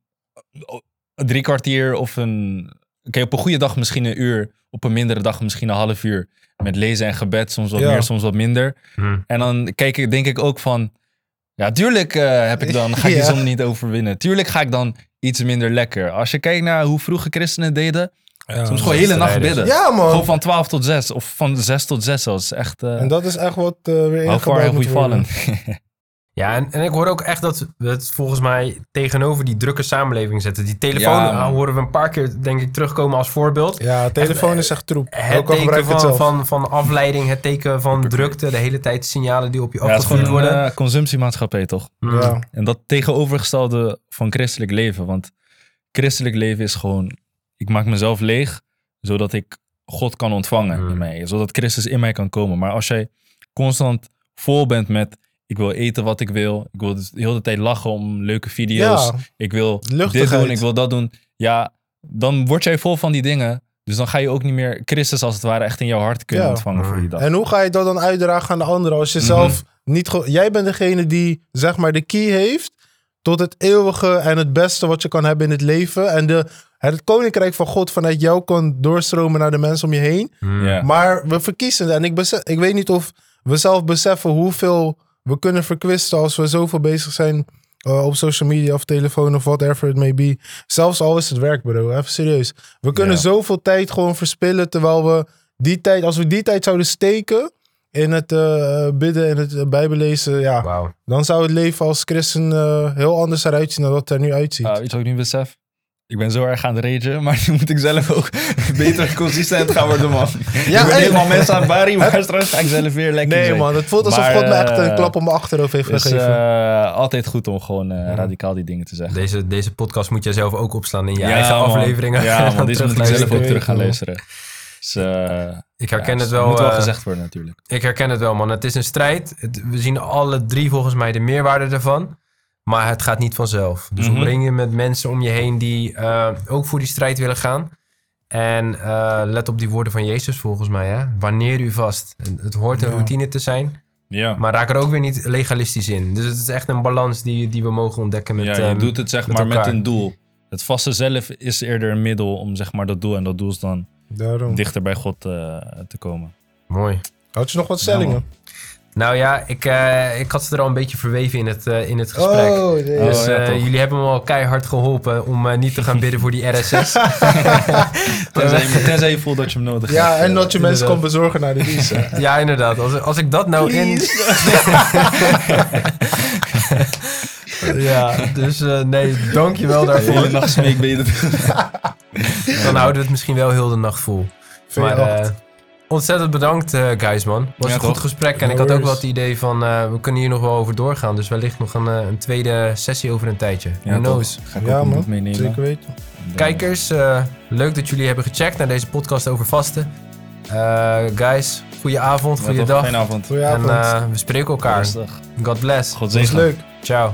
oh, drie kwartier of een... Oké, op een goede dag misschien een uur. Op een mindere dag misschien een half uur. Met lezen en gebed, soms wat Ja. meer, soms wat minder. Hmm. En dan kijk ik, denk ik ook van... Ja, tuurlijk eh, heb ik dan, ga ik [LAUGHS] Ja. die zonde niet overwinnen. Tuurlijk ga ik dan iets minder lekker. Als je kijkt naar hoe vroege christenen deden... Soms gewoon de hele nacht bidden. ja man. Gewoon van 12 tot 6. Of van 6 tot 6 zelfs. Echt. eh En dat is echt wat eh, weer how far ingebouwd have we moet worden. [LAUGHS] Ja, en, en ik hoor ook echt dat we het volgens mij tegenover die drukke samenleving zetten. Die telefoon Ja, man. horen we een paar keer, denk ik, terugkomen als voorbeeld. Ja, telefoon is echt troep. Het Ook al teken ik het van, van, van afleiding, het teken van drukte, de hele tijd signalen die op je ja, afgevuurd een worden. eh, consumptiemaatschappij, toch? Mm. Ja. En dat tegenovergestelde van christelijk leven. Want christelijk leven is gewoon... Ik maak mezelf leeg, zodat ik God kan ontvangen Mm. in mij. Zodat Christus in mij kan komen. Maar als jij constant vol bent met... Ik wil eten wat ik wil. Ik wil dus de hele tijd lachen om leuke video's. Ja, ik wil dit doen, ik wil dat doen. Ja, dan word jij vol van die dingen. Dus dan ga je ook niet meer Christus als het ware echt in jouw hart kunnen Ja. ontvangen voor die dag. En hoe ga je dat dan uitdragen aan de anderen als je Mhm. zelf niet... ge- Jij bent degene die, zeg maar, de key heeft tot het eeuwige en het beste wat je kan hebben in het leven. En de, het koninkrijk van God vanuit jou kan doorstromen naar de mensen om je heen. Mm. Ja. Maar we verkiezen. En ik, besef, ik weet niet of we zelf beseffen hoeveel we kunnen verkwisten als we zoveel bezig zijn eh, op social media of telefoon of whatever it may be. Zelfs al is het werk, bro. Even serieus. We kunnen Ja. zoveel tijd gewoon verspillen terwijl we die tijd, als we die tijd zouden steken in het eh, bidden en het eh, bijbellezen, ja, dan zou het leven als christen eh, heel anders eruit zien dan dat het er nu uitziet. Ah, weet je wat ik nu besef? Ik ben zo erg aan het ragen, maar [LAUGHS] nu moet ik zelf ook [LAUGHS] beter consistent gaan worden, man. Ja, ik ben hey. helemaal mensen aan het bari, maar straks ga ik zelf weer lekker nee zijn. man, het voelt alsof Maar, God me echt eh, een klap op mijn achterhoofd heeft Het is gegeven. eh, altijd goed om gewoon eh, radicaal die dingen te zeggen. Deze, deze podcast moet jij zelf ook opslaan in je Ja, eigen man. afleveringen. Ja, man, [LAUGHS] deze moet ik zelf ook terug gaan luisteren. Dus, eh, Ik herken ja, het wel. moet wel eh, gezegd worden natuurlijk. Ik herken het wel, man. Het is een strijd. Het- we zien alle drie volgens mij de meerwaarde daarvan. Maar het gaat niet vanzelf. Dus Mhm. omring je met mensen om je heen die eh, ook voor die strijd willen gaan. En eh, let op die woorden van Jezus volgens mij. Hè? Wanneer u vast. Het- hoort een Ja. routine te zijn. Ja, Maar raak er ook weer niet legalistisch in. Dus het is echt een balans die, die we mogen ontdekken met... ja je ehm, doet het zeg met maar met een doel. Het vaste zelf is eerder een middel om zeg maar dat doel. En dat doel is dan Daarom. dichter bij God eh, te komen. Mooi. Had je nog wat stellingen? Nou ja, ik, eh, ik had ze er al een beetje verweven in het, eh, in het gesprek. Oh, nee. Dus Oh, ja, eh, jullie hebben me al keihard geholpen om eh, niet te gaan bidden voor die RSS. [LAUGHS] Tenzij, je- tenzij je voelt dat je hem nodig Ja, hebt. en dat je mensen kan bezorgen naar de dienst. hè. ja, inderdaad. Als, als ik dat nou in... [LAUGHS] ja, dus eh, nee, dankjewel De hele daarvoor. nacht smeekbeden. [LAUGHS] Dan houden we het misschien wel heel de nacht vol. Maar eh, ontzettend bedankt, eh, guys, man. was Ja, een goed gesprek. En No ik had ook wel het idee van, eh, we kunnen hier nog wel over doorgaan. Dus wellicht nog een, eh, een tweede sessie over een tijdje. Who Ja, knows? toch? Ga ik Ja, ook man. meenemen. Zeker weten. Kijkers, eh, leuk dat jullie hebben gecheckt naar deze podcast over vasten. Eh, guys, goeie avond, goede dag. Fijne avond. Goedenavond. En eh, we spreken elkaar. Rustig. God bless. God zegen. leuk. Ciao.